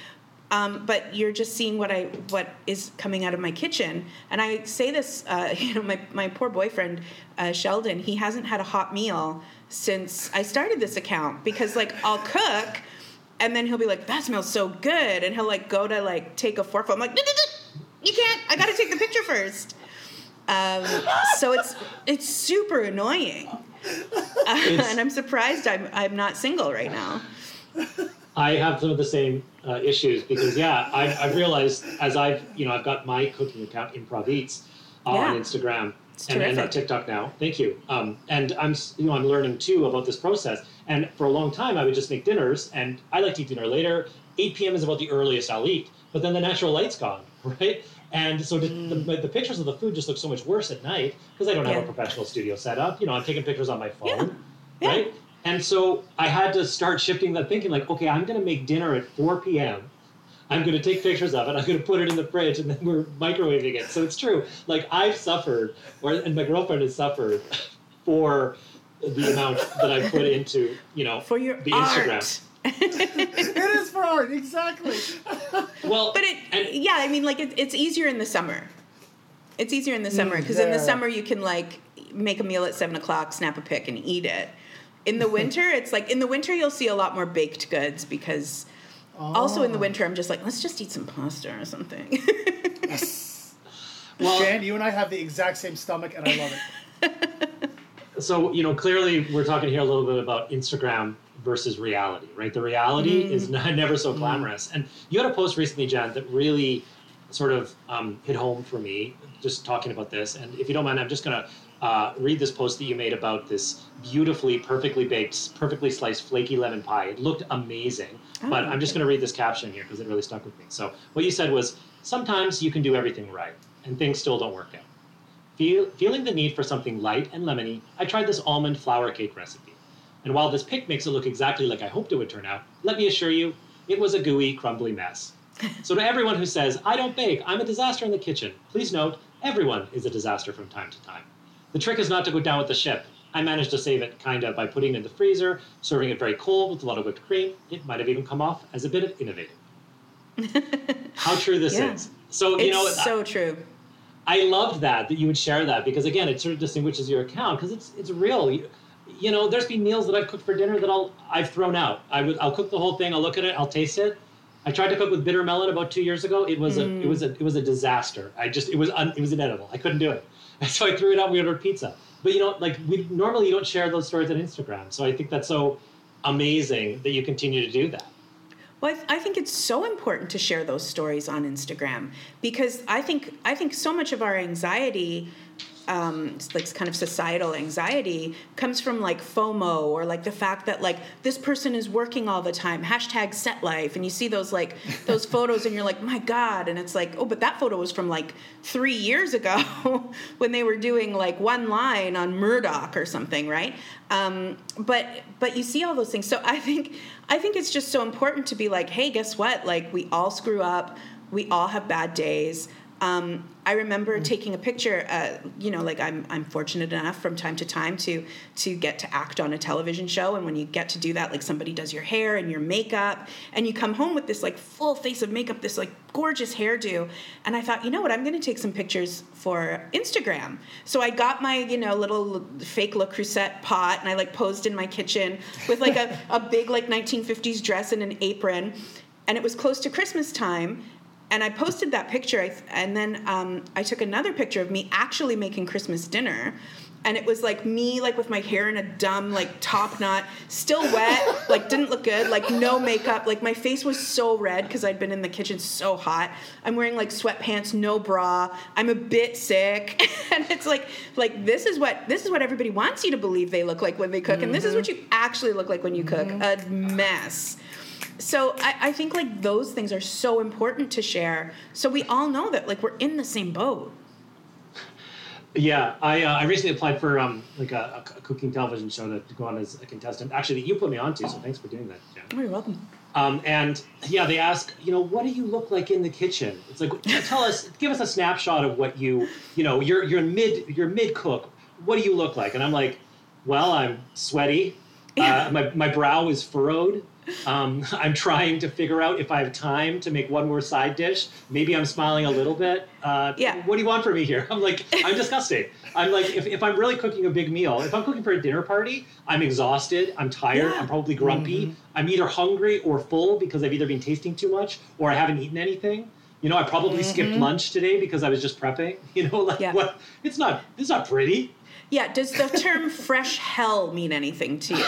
Um, but you're just seeing what I what is coming out of my kitchen, and I say this. Uh, you know, my my poor boyfriend uh, Sheldon, he hasn't had a hot meal since I started this account because like I'll cook, and then he'll be like, "That smells so good," and he'll like go to like take a forkful. I'm like, "No, no, no, "You can't! I got to take the picture first. Um, so it's it's super annoying, Uh, and I'm surprised I'm I'm not single right now. I have some of the same uh, issues because yeah, I've, I've realized as I've you know I've got my cooking account Improv Eats on Yeah. Instagram It's and, and on. TikTok now. Thank you. Um, and I'm you know I'm learning too about this process. And for a long time I would just make dinners, and I like to eat dinner later. 8 p.m. is about the earliest I'll eat, but then the natural light's gone, right? And so the, the, mm. the pictures of the food just look so much worse at night because I don't have Yeah. a professional studio set up. You know, I'm taking pictures on my phone. Yeah. right? And so I had to start shifting that thinking, like, okay, I'm going to make dinner at 4 p.m. I'm going to take pictures of it. I'm going to put it in the fridge, and then we're microwaving it. So it's true. Like I've suffered, or and my girlfriend has suffered for the amount that I put into, you know, For your the art. Instagram. It is for art, exactly. Well, But it, and, yeah, I mean, like it, it's easier in the summer. It's easier in the summer mm, because in the summer you can like make a meal at seven o'clock, snap a pic, and eat it. In the winter, it's like in the winter you'll see a lot more baked goods because also in the oh. winter I'm just like let's just eat some pasta or something. well, Jen, you and I have the exact same stomach, and I love it. so you know clearly we're talking here a little bit about instagram versus reality right? The reality is not, never so glamorous. And you had a post recently Jen, that really sort of um, hit home for me just talking about this. And if you don't mind i'm just going to uh, read this post that you made about this beautifully perfectly baked perfectly sliced flaky lemon pie. It looked amazing but i'm just going to read this caption here because it really stuck with me. So what you said was sometimes you can do everything right and things still don't work out. Feel, feeling the need for something light and lemony, I tried this almond flour cake recipe. And while this pic makes it look exactly like I hoped it would turn out, let me assure you, it was a gooey, crumbly mess. So to everyone who says, I don't bake, I'm a disaster in the kitchen, please note, everyone is a disaster from time to time. The trick is not to go down with the ship. I managed to save it kind of by putting it in the freezer, serving it very cold with a lot of whipped cream. It might have even come off as a bit of innovative. How true this Yeah. is. So, it's you know, it's so true. I loved that that you would share that because again, it sort of distinguishes your account because it's it's real. You, you know, there's been meals that I've cooked for dinner that I'll I've thrown out. I would I'll cook the whole thing. I'll look at it. I'll taste it. I tried to cook with bitter melon about two years ago. It was a it mm. was a it was a disaster. I just it was un, it was inedible. I couldn't do it. So I threw it out. We ordered pizza. But you know, like we normally you don't share those stories on Instagram. So I think that's so amazing that you continue to do that. Well, I, th- I think it's so important to share those stories on Instagram because I think I think so much of our anxiety, um, it's like kind of societal anxiety, comes from like FOMO or like the fact that like this person is working all the time. Hashtag set life, and you see those like those photos, and you're like, my God, and it's like, oh, but that photo was from like three years ago when they were doing like one line on Murdoch or something, right? Um, but but you see all those things. So I think I think it's just so important to be like, hey, guess what? Like we all screw up. We all have bad days. Um, I remember taking a picture. Uh, you know, like I'm I'm fortunate enough from time to time to to get to act on a television show, and when you get to do that, like somebody does your hair and your makeup, and you come home with this like full face of makeup, this like gorgeous hairdo, and I thought, you know what, I'm going to take some pictures for Instagram. So I got my you know little fake Le Creuset pot, and I like posed in my kitchen with like a, a big like 1950s dress and an apron, and it was close to Christmas time and I posted that picture, and then um, I took another picture of me actually making Christmas dinner, and it was like me, like with my hair in a dumb like top knot, still wet, like didn't look good, like no makeup, like my face was so red because I'd been in the kitchen so hot. I'm wearing like sweatpants, no bra. I'm a bit sick, and it's like like this is what this is what everybody wants you to believe they look like when they cook, mm-hmm. and this is what you actually look like when you cook, mm-hmm. a mess so I, I, think like those things are so important to share. So we all know that like we're in the same boat. Yeah i uh, i recently applied for um like a, a, cooking television show to, to, go on as a contestant. Actually that you put me onto so thanks for doing that Jen. oh you're welcome. Um, and yeah they ask you know what do you look like in the kitchen? It's like tell us give us a snapshot of what you you know you're you're mid you're mid cook what do you look like? And i'm like well i'm sweaty. Uh, my, my brow is furrowed um, I'm trying to figure out if I have time to make one more side dish. Maybe I'm smiling a little bit. Uh, yeah. What do you want from me here? I'm like, I'm disgusting. I'm like, if, if I'm really cooking a big meal, if I'm cooking for a dinner party, I'm exhausted, I'm tired, yeah. I'm probably grumpy. Mm-hmm. I'm either hungry or full because I've either been tasting too much or I haven't eaten anything. You know, I probably mm-hmm. skipped lunch today because I was just prepping. You know, like yeah. what? It's not. It's not pretty. Yeah, does the term fresh hell mean anything to you?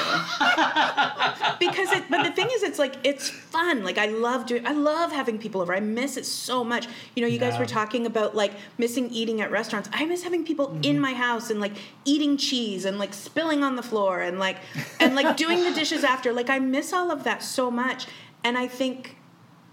because it but the thing is it's like it's fun. Like I love doing I love having people over. I miss it so much. You know, you yeah. guys were talking about like missing eating at restaurants. I miss having people mm-hmm. in my house and like eating cheese and like spilling on the floor and like and like doing the dishes after. Like I miss all of that so much. And I think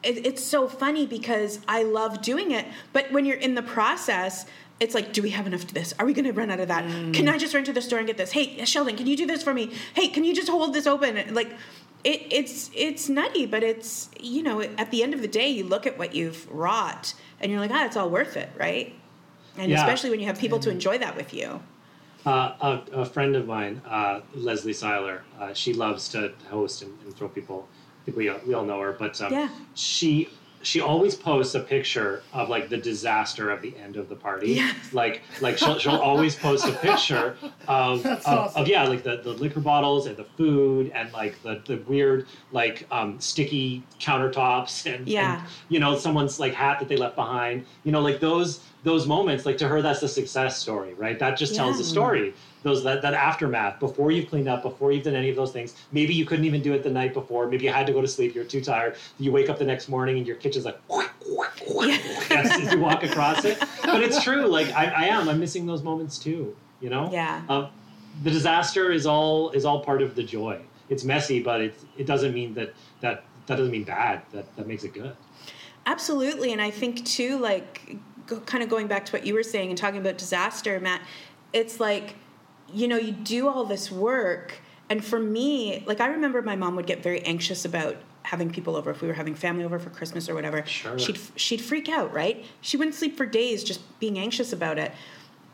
it, it's so funny because I love doing it, but when you're in the process, it's like, do we have enough of this? Are we going to run out of that? Mm. Can I just run to the store and get this? Hey, Sheldon, can you do this for me? Hey, can you just hold this open? Like, it, it's it's nutty, but it's you know at the end of the day, you look at what you've wrought and you're like, ah, it's all worth it, right? And yeah. especially when you have people to enjoy that with you. Uh, a, a, friend of mine, uh, Leslie Seiler, uh, she loves to host and, and, throw people. I think we, we all know her, but um, yeah. she she always posts a picture of like the disaster of the end of the party. Yes. Like like she'll, she'll always post a picture of, of, awesome. of, yeah like the, the liquor bottles and the food and like the, the weird like um, sticky countertops and, yeah. and you know someone's like hat that they left behind. You know like those those moments like to her that's the success story right that just tells the story those that, that aftermath before you've cleaned up before you've done any of those things maybe you couldn't even do it the night before. Maybe you had to go to sleep you're too tired. You wake up the next morning and your kitchen's like as you walk across it. But it's true like I, I, am i'm missing those moments too you know? Yeah. Um, the disaster is all is all part of the joy. It's messy but it, it doesn't mean that that that doesn't mean bad that that makes it good. Absolutely and i think too like go, kind of going back to what you were saying and talking about disaster matt it's like you know, you do all this work. And for me, like I remember my mom would get very anxious about having people over if we were having family over for Christmas or whatever. Sure. She'd she'd freak out, right? She wouldn't sleep for days just being anxious about it.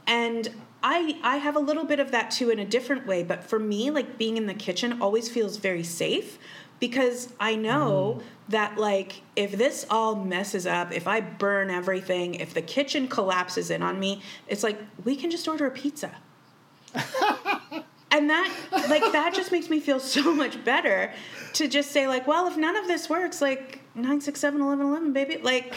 And I I have a little bit of that too in a different way, but for me like being in the kitchen always feels very safe because I know mm. that like if this all messes up, if I burn everything, if the kitchen collapses in on me, it's like we can just order a pizza. and that like that just makes me feel so much better to just say like, well, if none of this works, like 967 1111 baby, like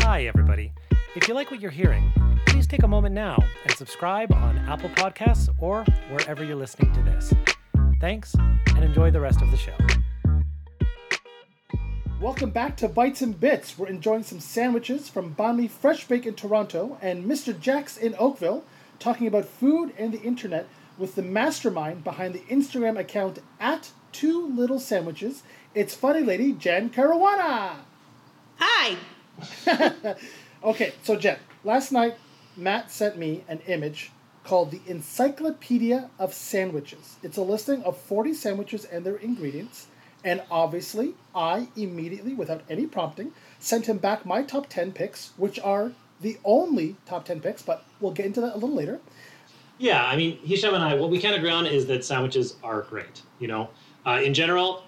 Hi, everybody. If you like what you're hearing, please take a moment now and subscribe on Apple Podcasts or wherever you're listening to this. Thanks, and enjoy the rest of the show. Welcome back to Bites and Bits. We're enjoying some sandwiches from Banh Fresh Bake in Toronto and Mr. Jack's in Oakville, talking about food and the internet with the mastermind behind the Instagram account at Two Little Sandwiches. It's funny lady Jen Caruana. hi. Okay, so Jen, last night Matt sent me an image called the Encyclopedia of Sandwiches. It's a listing of 40 sandwiches and their ingredients. And obviously, I immediately, without any prompting, sent him back my top 10 picks, which are the only top 10 picks, but we'll get into that a little later. Yeah, I mean, Hisham and I, what we can agree on is that sandwiches are great. You know, uh, in general,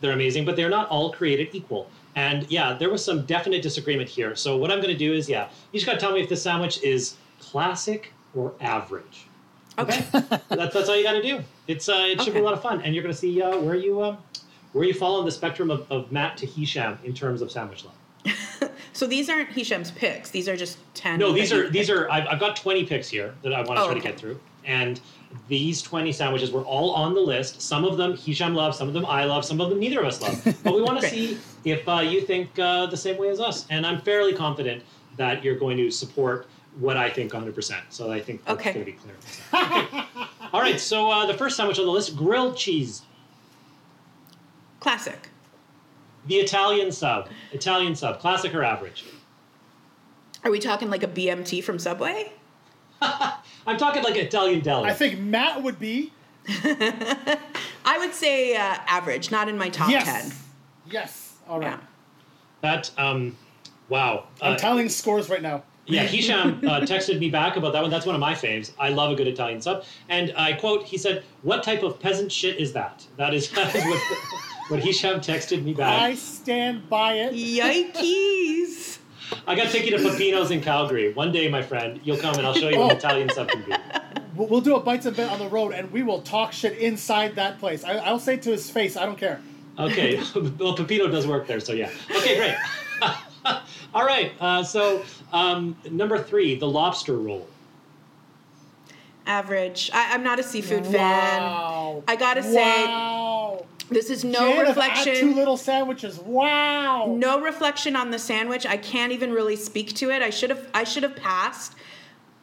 they're amazing, but they're not all created equal. And yeah, there was some definite disagreement here. So what I'm going to do is, yeah, you just got to tell me if this sandwich is classic or average. Okay. that's that's all you got to do. It's uh, it should be a lot of fun, and you're going to see uh, where you um, where you fall on the spectrum of, of Matt to Hisham in terms of sandwich love. So these aren't Hisham's picks. These are just 10. No, these are these picked. are I've, I've got 20 picks here that I want to Oh, try okay. to get through, and these 20 sandwiches were all on the list. Some of them Hisham loves, some of them I love, some of them neither of us love. But we want to see if uh, you think uh, the same way as us, and I'm fairly confident that you're going to support what I think 100%. So I think that's Okay. going to be clear. Okay. all right, so uh, the first sandwich on the list: grilled cheese. Classic. The Italian sub. Italian sub. Classic or average? Are we talking like a BMT from Subway? I'm talking like Italian deli. I think Matt would be. I would say uh, average, not in my top yes. 10. Yes. All right. Yeah. that, um, wow. I'm Uh, tallying scores right now. Yeah, Hisham uh, texted me back about that one. That's one of my faves. I love a good Italian sub. And I quote, he said, What type of peasant shit is that? That is, that is what, what Hisham texted me back. I stand by it. Yikes. I got to take you to Peppino's in Calgary. One day, my friend, you'll come and I'll show you what Oh. Italian sub can be. We'll we'll do a bites and bit on the road, and we will talk shit inside that place. I, I'll say to his face, I don't care. Okay, well, Pepino does work there, so yeah. Okay, great. All right, uh, so um, number three, the lobster roll. Average. I, I'm not a seafood Wow. fan. I gotta say, wow. This is no Jen of At reflection. Two little sandwiches. Wow. no reflection on the sandwich. I can't even really speak to it. I should have. I should have passed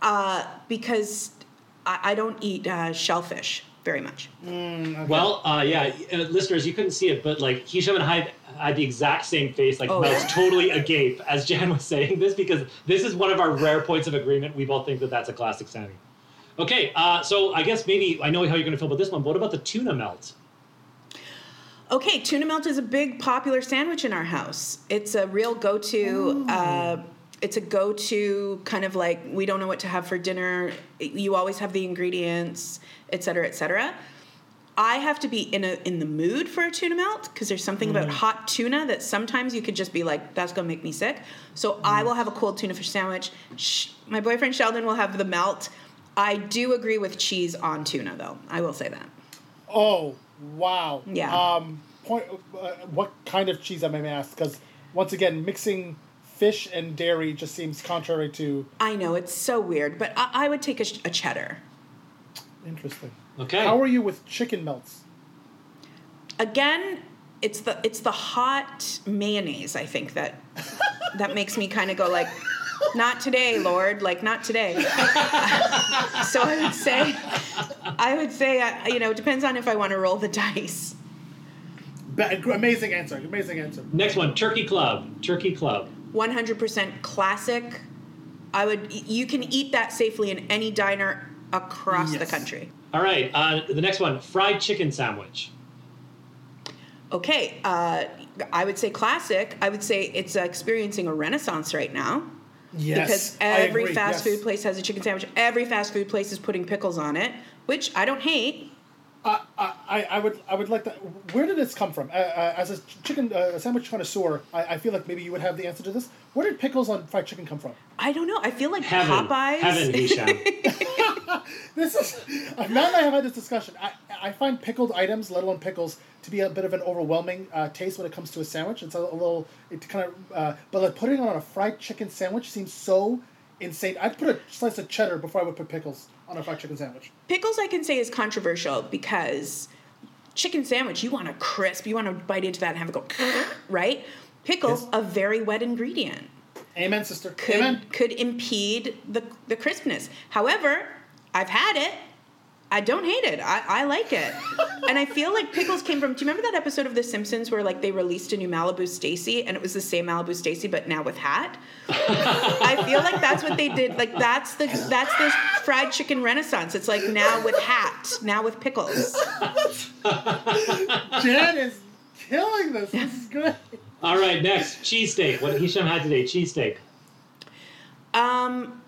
uh, because I, I don't eat uh, shellfish very much. Well, uh, yeah, uh, listeners, you couldn't see it, but like Hisham and I had the exact same face, like Oh, mouths totally agape as Jen was saying this, because this is one of our rare points of agreement. We both think that that's a classic Sammy. Okay, uh, so I guess maybe I know how you're going to feel about this one. But what about the tuna melt? Okay, tuna melt is a big popular sandwich in our house. It's a real go-to. Uh, it's a go-to kind of like we don't know what to have for dinner. You always have the ingredients, et cetera, et cetera. I have to be in a in the mood for a tuna melt because there's something about hot tuna that sometimes you could just be like, that's gonna make me sick. So I will have a cold tuna fish sandwich. Sh- my boyfriend Sheldon will have the melt. I do agree with cheese on tuna though. I will say that. Oh, wow. Yeah. Um, point. Uh, what kind of cheese am I may ask? Because once again, mixing fish and dairy just seems contrary to. I know it's so weird, but I, I would take a, a cheddar. Interesting. Okay. How are you with chicken melts? Again, it's the it's the hot mayonnaise. I think that that makes me kind of go like, not today, Lord, like not today. so I would say, I would say, uh, you know, it depends on if I want to roll the dice. Ba- amazing answer. Amazing answer. Next one, Turkey Club. Turkey Club. 100% classic. I would. You can eat that safely in any diner across the country. All right, uh, the next one, fried chicken sandwich. Okay, uh, I would say classic. I would say it's uh, experiencing a renaissance right now. Yes, because I every agree, fast yes. food place has a chicken sandwich. Every fast food place is putting pickles on it, which I don't hate. I, I, I would I would like to. Where did this come from? Uh, uh, as a chicken uh, sandwich connoisseur, I, I feel like maybe you would have the answer to this. Where did pickles on fried chicken come from? I don't know. I feel like Heaven, Popeyes. heaven, Hisham. This is Matt and I have had this discussion. I, I find pickled items, let alone pickles, to be a bit of an overwhelming uh, taste when it comes to a sandwich. It's a, a little it kind of uh, but like putting it on a fried chicken sandwich seems so insane. I'd put a slice of cheddar before I would put pickles on a fried chicken sandwich. Pickles, I can say, is controversial because chicken sandwich, you want a crisp, you want to bite into that and have it go, right? Pickles, Yes. a very wet ingredient, Amen, sister. could Amen. could impede the the crispness. However, I've had it. I don't hate it. I, I like it. and I feel like pickles came from do you remember that episode of The Simpsons where like they released a new Malibu Stacy and it was the same Malibu Stacy but now with hat? I feel like that's what they did. Like that's the that's the fried chicken renaissance. It's like now with hat, now with pickles. Jen is killing this. This is good. All right, next cheesesteak. What Hisham had today? Cheesesteak. Um,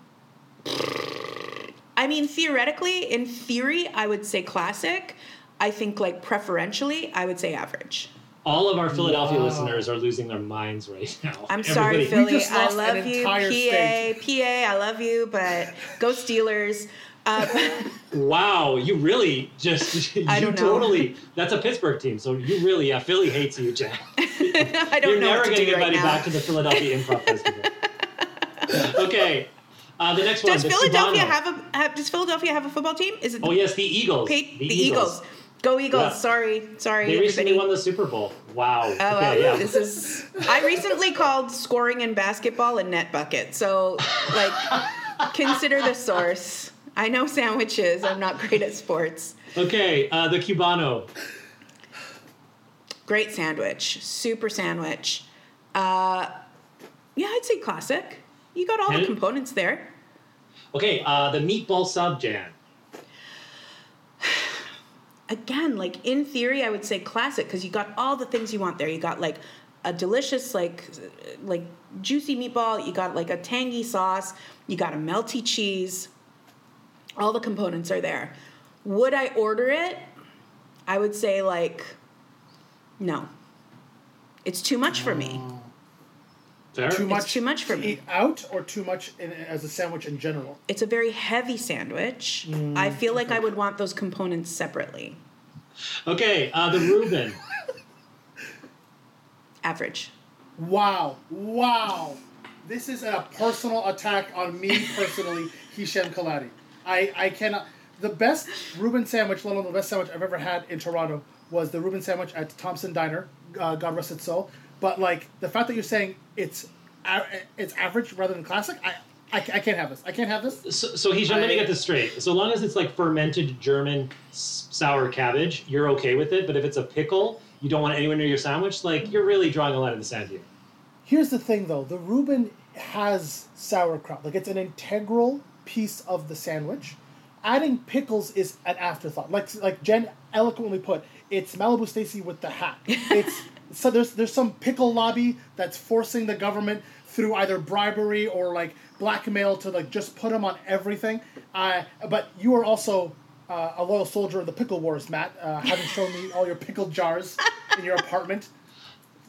I mean, theoretically, in theory, I would say classic. I think, like, preferentially, I would say average. All of our Philadelphia Wow. listeners are losing their minds right now. I'm sorry, Philly. just I love an you, entire PA. PA, I love you, but go Steelers. Uh, Wow, you really just you I don't know. totally. That's a Pittsburgh team, so you really yeah. Philly hates you, Jack. I don't You're know never what to going to get right invited now. back to the Philadelphia Improv Festival. okay, uh, the next one. Does the Philadelphia have a have, Does Philadelphia have a football team? Is it Oh yes, the Eagles. Pa- the, Eagles. Go Eagles! Yeah. Sorry, sorry, They recently everybody. won the Super Bowl. Wow. Oh, okay, well, yeah. this is. I recently called scoring in basketball a net bucket. So, like, consider the source. I know sandwiches. I'm not great at sports. Okay, uh, the Cubano. Great sandwich. Super sandwich. Uh, yeah, I'd say classic. You got all the components there. Okay, uh, the meatball sub, Jen. Again, like in theory, I would say classic because you got all the things you want there. You got like a delicious, like, like juicy meatball. You got like a tangy sauce. You got a melty cheese. All the components are there. Would I order it? I would say like, no. It's too much for me. Fair. Too much. too much for to me. Eat out or too much in, as a sandwich in general. It's a very heavy sandwich. I feel like I would want those components separately. Okay, uh, the Reuben. Average. Wow! Wow! This is a personal attack on me personally, Hisham Kelati. I I cannot. The best Reuben sandwich, let alone the best sandwich I've ever had in Toronto, was the Reuben sandwich at Thompson Diner. Uh, God rest its soul. But like the fact that you're saying it's it's average rather than classic, I I, I can't have this. I can't have this. So, so Hisham, let me get this straight. So long as it's like fermented German s- sour cabbage, you're okay with it. But if it's a pickle, you don't want it anywhere near your sandwich. Like you're really drawing a line in the sand here. Here's the thing, though. The Reuben has sauerkraut. Like it's an integral piece of the sandwich. Adding pickles is an afterthought. Like like Jen eloquently put, it's Malibu Stacy with the hat. It's so there's there's some pickle lobby that's forcing the government through either bribery or like blackmail to like just put them on everything. Uh, but you are also uh, a loyal soldier of the pickle wars, Matt, uh, having shown me all your pickle jars in your apartment.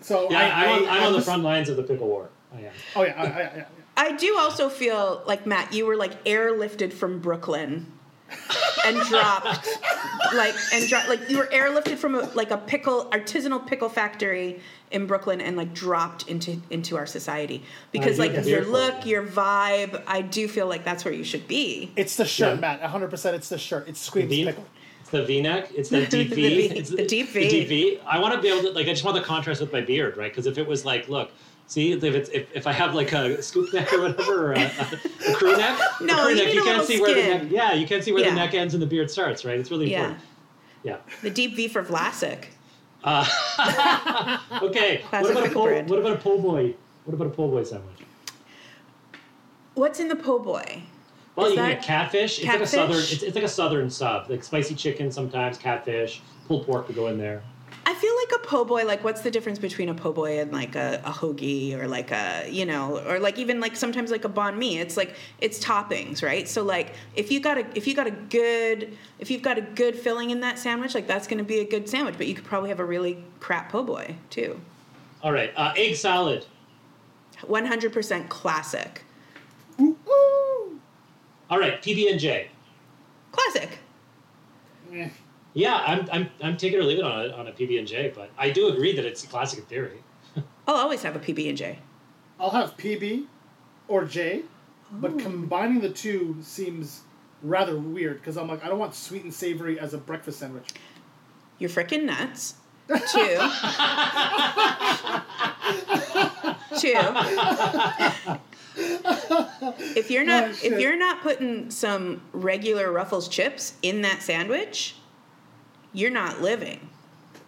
So Yeah, I, I, am on, I, I'm on the front lines of the pickle war. I am. Oh yeah, I, I, I, I do also feel like Matt, you were like airlifted from Brooklyn and dropped like and dro- like you were airlifted from a, like a pickle artisanal pickle factory in Brooklyn and like dropped into into our society because like your here look, your vibe, I do feel like that's where you should be. It's the shirt, Yeah. Matt. hundred percent. It's the shirt. It screams V- pickle. It's the V-neck. It's the deep The V. V- It's the deep V. The deep V. I want to be able to like. I just want the contrast with my beard, right? Because if it was like, look, see, if it's if, if I have like a scoop neck or whatever, or a, a, crew neck, a No, crew neck, you can't see where the neck. Yeah, you can't see where Yeah. the neck ends and the beard starts, right? It's really Yeah. important. Yeah. The deep V for Vlasic. Uh, okay. Classic what about a po- bread. What about a po' boy? What about a po' boy sandwich? What's in the po' boy? Well, Is you can get catfish. It's like a southern. It's, it's like a southern sub, like spicy chicken sometimes, catfish, pulled pork would go in there. I feel like a po' boy. Like, what's the difference between a po' boy and like a, a hoagie or like a you know or like even like sometimes like a banh mi? It's like it's toppings, right? So like if you got a if you got a good if you've got a good filling in that sandwich, like that's going to be a good sandwich. But you could probably have a really crap po' boy too. All right, uh, egg salad. One hundred percent classic. All right, PB and J. Classic. Yeah, I'm, I'm, I'm taking or leave it on a, on a PB and J, but I do agree that it's a classic in theory. I'll always have a PB and J. I'll have PB or J, but oh. combining the two seems rather weird because I'm like I don't want sweet and savory as a breakfast sandwich. You're freaking nuts. Two. Two. if you're not Oh, if you're not putting some regular Ruffles chips in that sandwich, you're not living.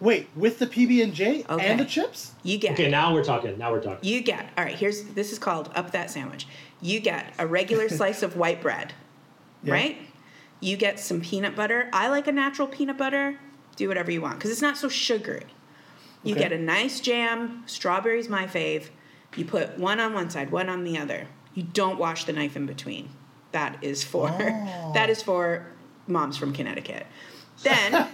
Wait, with the PB and J Okay. and the chips? You get Okay, now we're talking. Now we're talking. you get all right. Here's this is called up that sandwich. You get a regular slice of white bread, Yeah. right? You get some peanut butter. I like a natural peanut butter. Do whatever you want because it's not so sugary. You Okay. get a nice jam. Strawberries my fave. You put one on one side, one on the other. You don't wash the knife in between. That is for oh. that is for moms from Connecticut. Then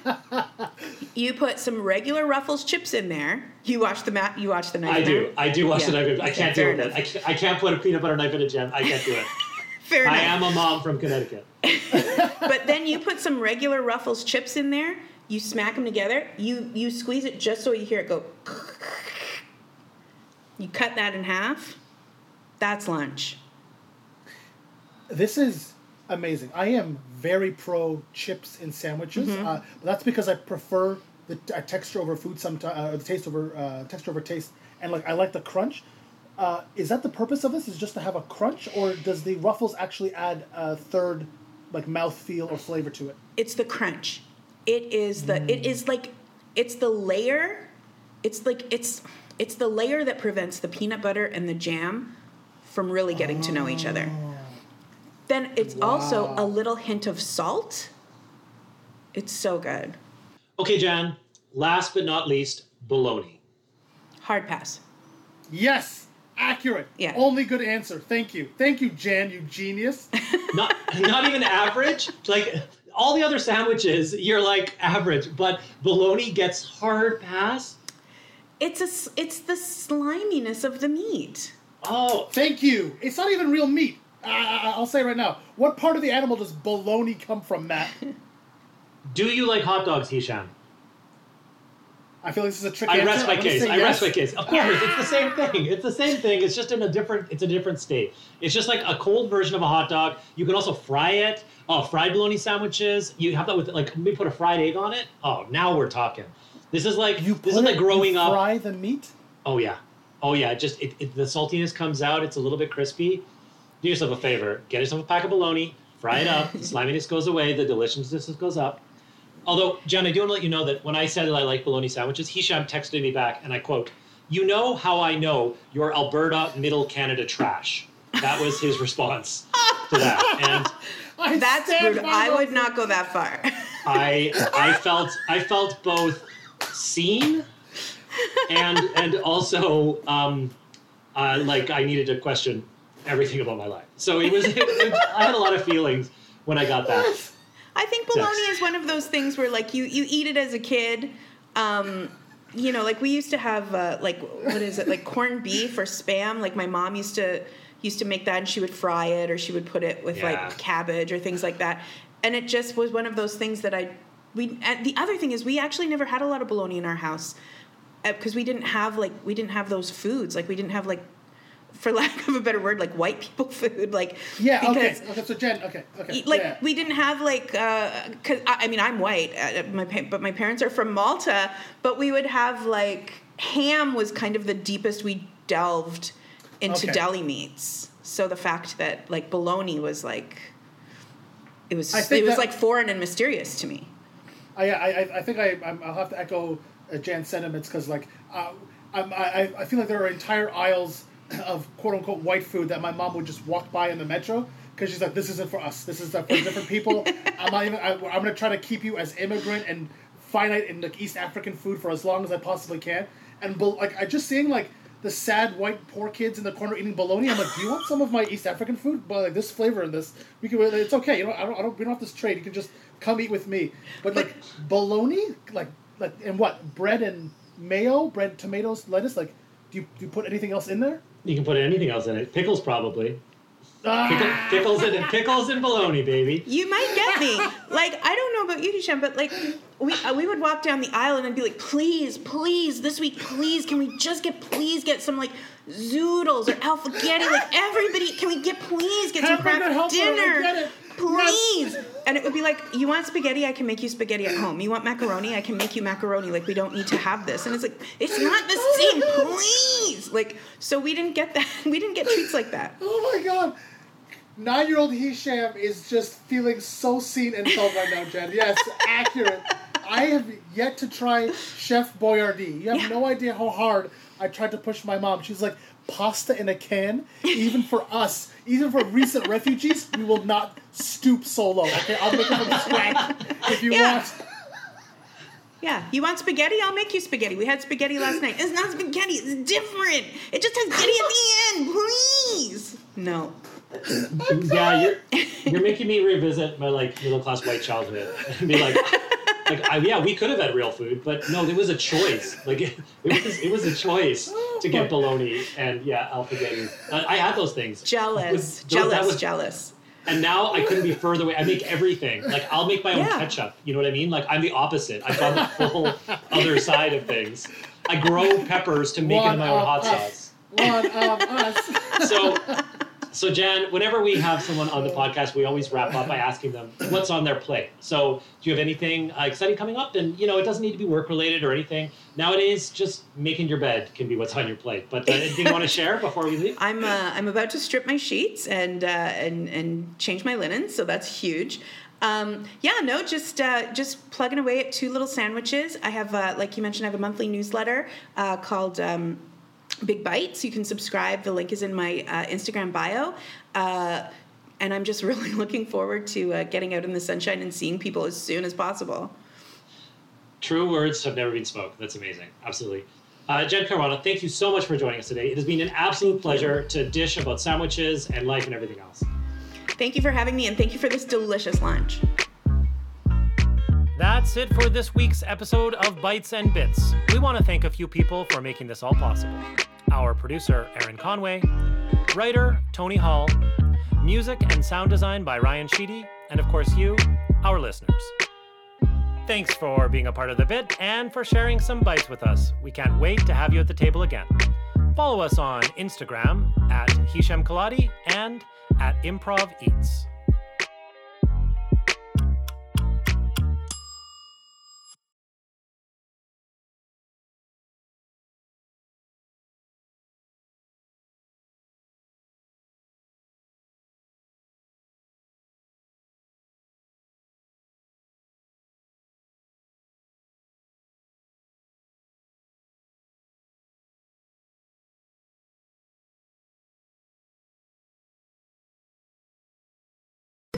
you put some regular Ruffles chips in there. You watch the mat. You watch the knife. I do. there? I do wash Yeah. the knife. I can't do fair it. I can't, I can't put a peanut butter knife in a jam. I can't do it. Fair I enough. am a mom from Connecticut. But then you put some regular Ruffles chips in there. You smack them together. You you squeeze it just so you hear it go. You cut that in half. That's lunch. This is amazing. I am very pro chips in sandwiches. Mm-hmm. Uh, but that's because I prefer the uh, texture over food sometimes, uh, the taste over uh, texture over taste, and like I like the crunch. Uh, is that the purpose of this? Is just to have a crunch, or does the ruffles actually add a third, like mouth feel or flavor to it? It's the crunch. It is the it is like it's the layer. It's like it's it's the layer that prevents the peanut butter and the jam from really getting to know each other. Then it's also a little hint of salt. It's so good. Okay, Jen. Last but not least, bologna. Hard pass. Yes, accurate. Yeah. Only good answer. Thank you. Thank you, Jen. You genius. Not not even average. Like all the other sandwiches, you're like average, but bologna gets hard pass. It's a s- it's the sliminess of the meat. Oh, Thank you. It's not even real meat. I, I'll say right now. What part of the animal does bologna come from, Matt? do you like hot dogs, Hisham? I feel like this is a trick I answer. rest my case. I yes. rest my case. Of course, it's the same thing. It's the same thing. It's just in a different. It's a different state. It's just like a cold version of a hot dog. You can also fry it. Oh, fried bologna sandwiches. You have that with like maybe put a fried egg on it. Oh, now we're talking. This is like You this is like it- growing you up. Fry the meat. Oh yeah, oh yeah. Just it, it, the saltiness comes out. It's a little bit crispy. Do yourself a favor. Get yourself a pack of bologna. Fry it up. the sliminess goes away. The deliciousness goes up. Although, John, I do want to let you know that when I said that I like bologna sandwiches, Hisham texted me back, and I quote, "You know how I know you're Alberta, Middle Canada trash." That was his response to that, and I That's stand brutal. by I would not go that far. I I felt I felt both seen and and also um, uh, like I needed to question everything about my life. So it was, it was I had a lot of feelings when I got that. I think bologna Yes. is one of those things where like you you eat it as a kid. Um, you know, like we used to have uh, like what is it like corned beef or spam? Like my mom used to used to make that and she would fry it or she would put it with Yeah. like cabbage or things like that. And it just was one of those things that I we and the other thing is we actually never had a lot of bologna in our house because we didn't have like we didn't have those foods like we didn't have like for lack of a better word like white people food like Yeah. Okay. because- Okay. So Jen. Okay. Okay. like yeah. we didn't have like because I, I mean I'm white uh, my pa- but my parents are from Malta but we would have like ham was kind of the deepest we delved into Okay. deli meats so the fact that like bologna was like it was it was that- like foreign and mysterious to me I, I, I- I think I, I'm, I'll have to echo uh, Jen's sentiments because, like, uh, I'm, I, I feel like there are entire aisles of quote unquote white food that my mom would just walk by in the metro because she's like, this isn't for us. This is uh, for different people. I'm not even, I, I'm going to try to keep you as immigrant and finite in like East African food for as long as I possibly can. And like I just seeing like the sad white poor kids in the corner eating bologna. I'm like, do you want some of my East African food? But like this flavor in this, we can. It's okay. You know, I don't. I don't. We don't have to trade. You can just come eat with me. But like bologna, like like and what bread and mayo, bread, tomatoes, lettuce. Like, do you do you put anything else in there? You can put anything else in it. Pickles probably. Ah! Pickle, pickles and pickles and bologna, baby. You might get me. like I don't know about you, Hisham, but like we uh, we would walk down the aisle and I'd be like, please, please, this week, please, can we just get, please get some like zoodles or Alphaghetti? Like everybody, can we get, please get some Hamburger craft helper, I dinner? Please. it. And it would be like, you want spaghetti? I can make you spaghetti at home. You want macaroni? I can make you macaroni. Like we don't need to have this. And it's like, it's not the same. Please. Like so, we didn't get that. We didn't get treats like that. Oh my god. Nine year old Hisham is just feeling so seen and felt right now, Jen. Yes, accurate. I have yet to try Chef Boyardee. You have Yeah. no idea how hard I tried to push my mom. She's like, pasta in a can? Even for us, even for recent refugees, we will not stoop so low. Okay, I'll make it from scratch if you Yeah. want. Yeah, you want spaghetti? I'll make you spaghetti. We had spaghetti last night. It's not spaghetti. It's different. It just has getty at the end. Please. No. Yeah, you're you're making me revisit my like middle class white childhood and be like, like I, yeah, we could have had real food, but no, there was a choice. Like it, it was it was a choice to get oh. bologna and yeah, alpaghetti. I, I had those things. Jealous. Jealous. was- jealous. And now I couldn't be further away. I make everything. Like I'll make my own Yeah. ketchup. You know what I mean? Like I'm the opposite. I've gone the whole other side of things. I grow peppers to make it One my own hot us. sauce. One of us. So, so Jen, whenever we have someone on the podcast, we always wrap up by asking them what's on their plate. So, do you have anything uh, exciting coming up? And you know, it doesn't need to be work related or anything. Nowadays, just making your bed can be what's on your plate. But uh, anything you want to share before we leave? I'm uh, I'm about to strip my sheets and uh, and and change my linen, so that's huge. Um, yeah, no, just uh, just plugging away at two little sandwiches. I have, uh, like you mentioned, I have a monthly newsletter uh, called. Um, Big Bites. You can subscribe. The link is in my uh, Instagram bio. Uh, and I'm just really looking forward to uh, getting out in the sunshine and seeing people as soon as possible. True words have never been spoke. That's amazing. Absolutely. Uh, Jen Caruana, thank you so much for joining us today. It has been an absolute pleasure to dish about sandwiches and life and everything else. Thank you for having me, and thank you for this delicious lunch. That's it for this week's episode of Bites and Bits. We want to thank a few people for making this all possible. Our producer, Aaron Conway, writer, Tony Hall, music and sound design by Ryan Sheedy, and of course, you, our listeners. Thanks for being a part of the bit and for sharing some bites with us. We can't wait to have you at the table again. Follow us on Instagram at Hisham Kelati and at Improv Eats.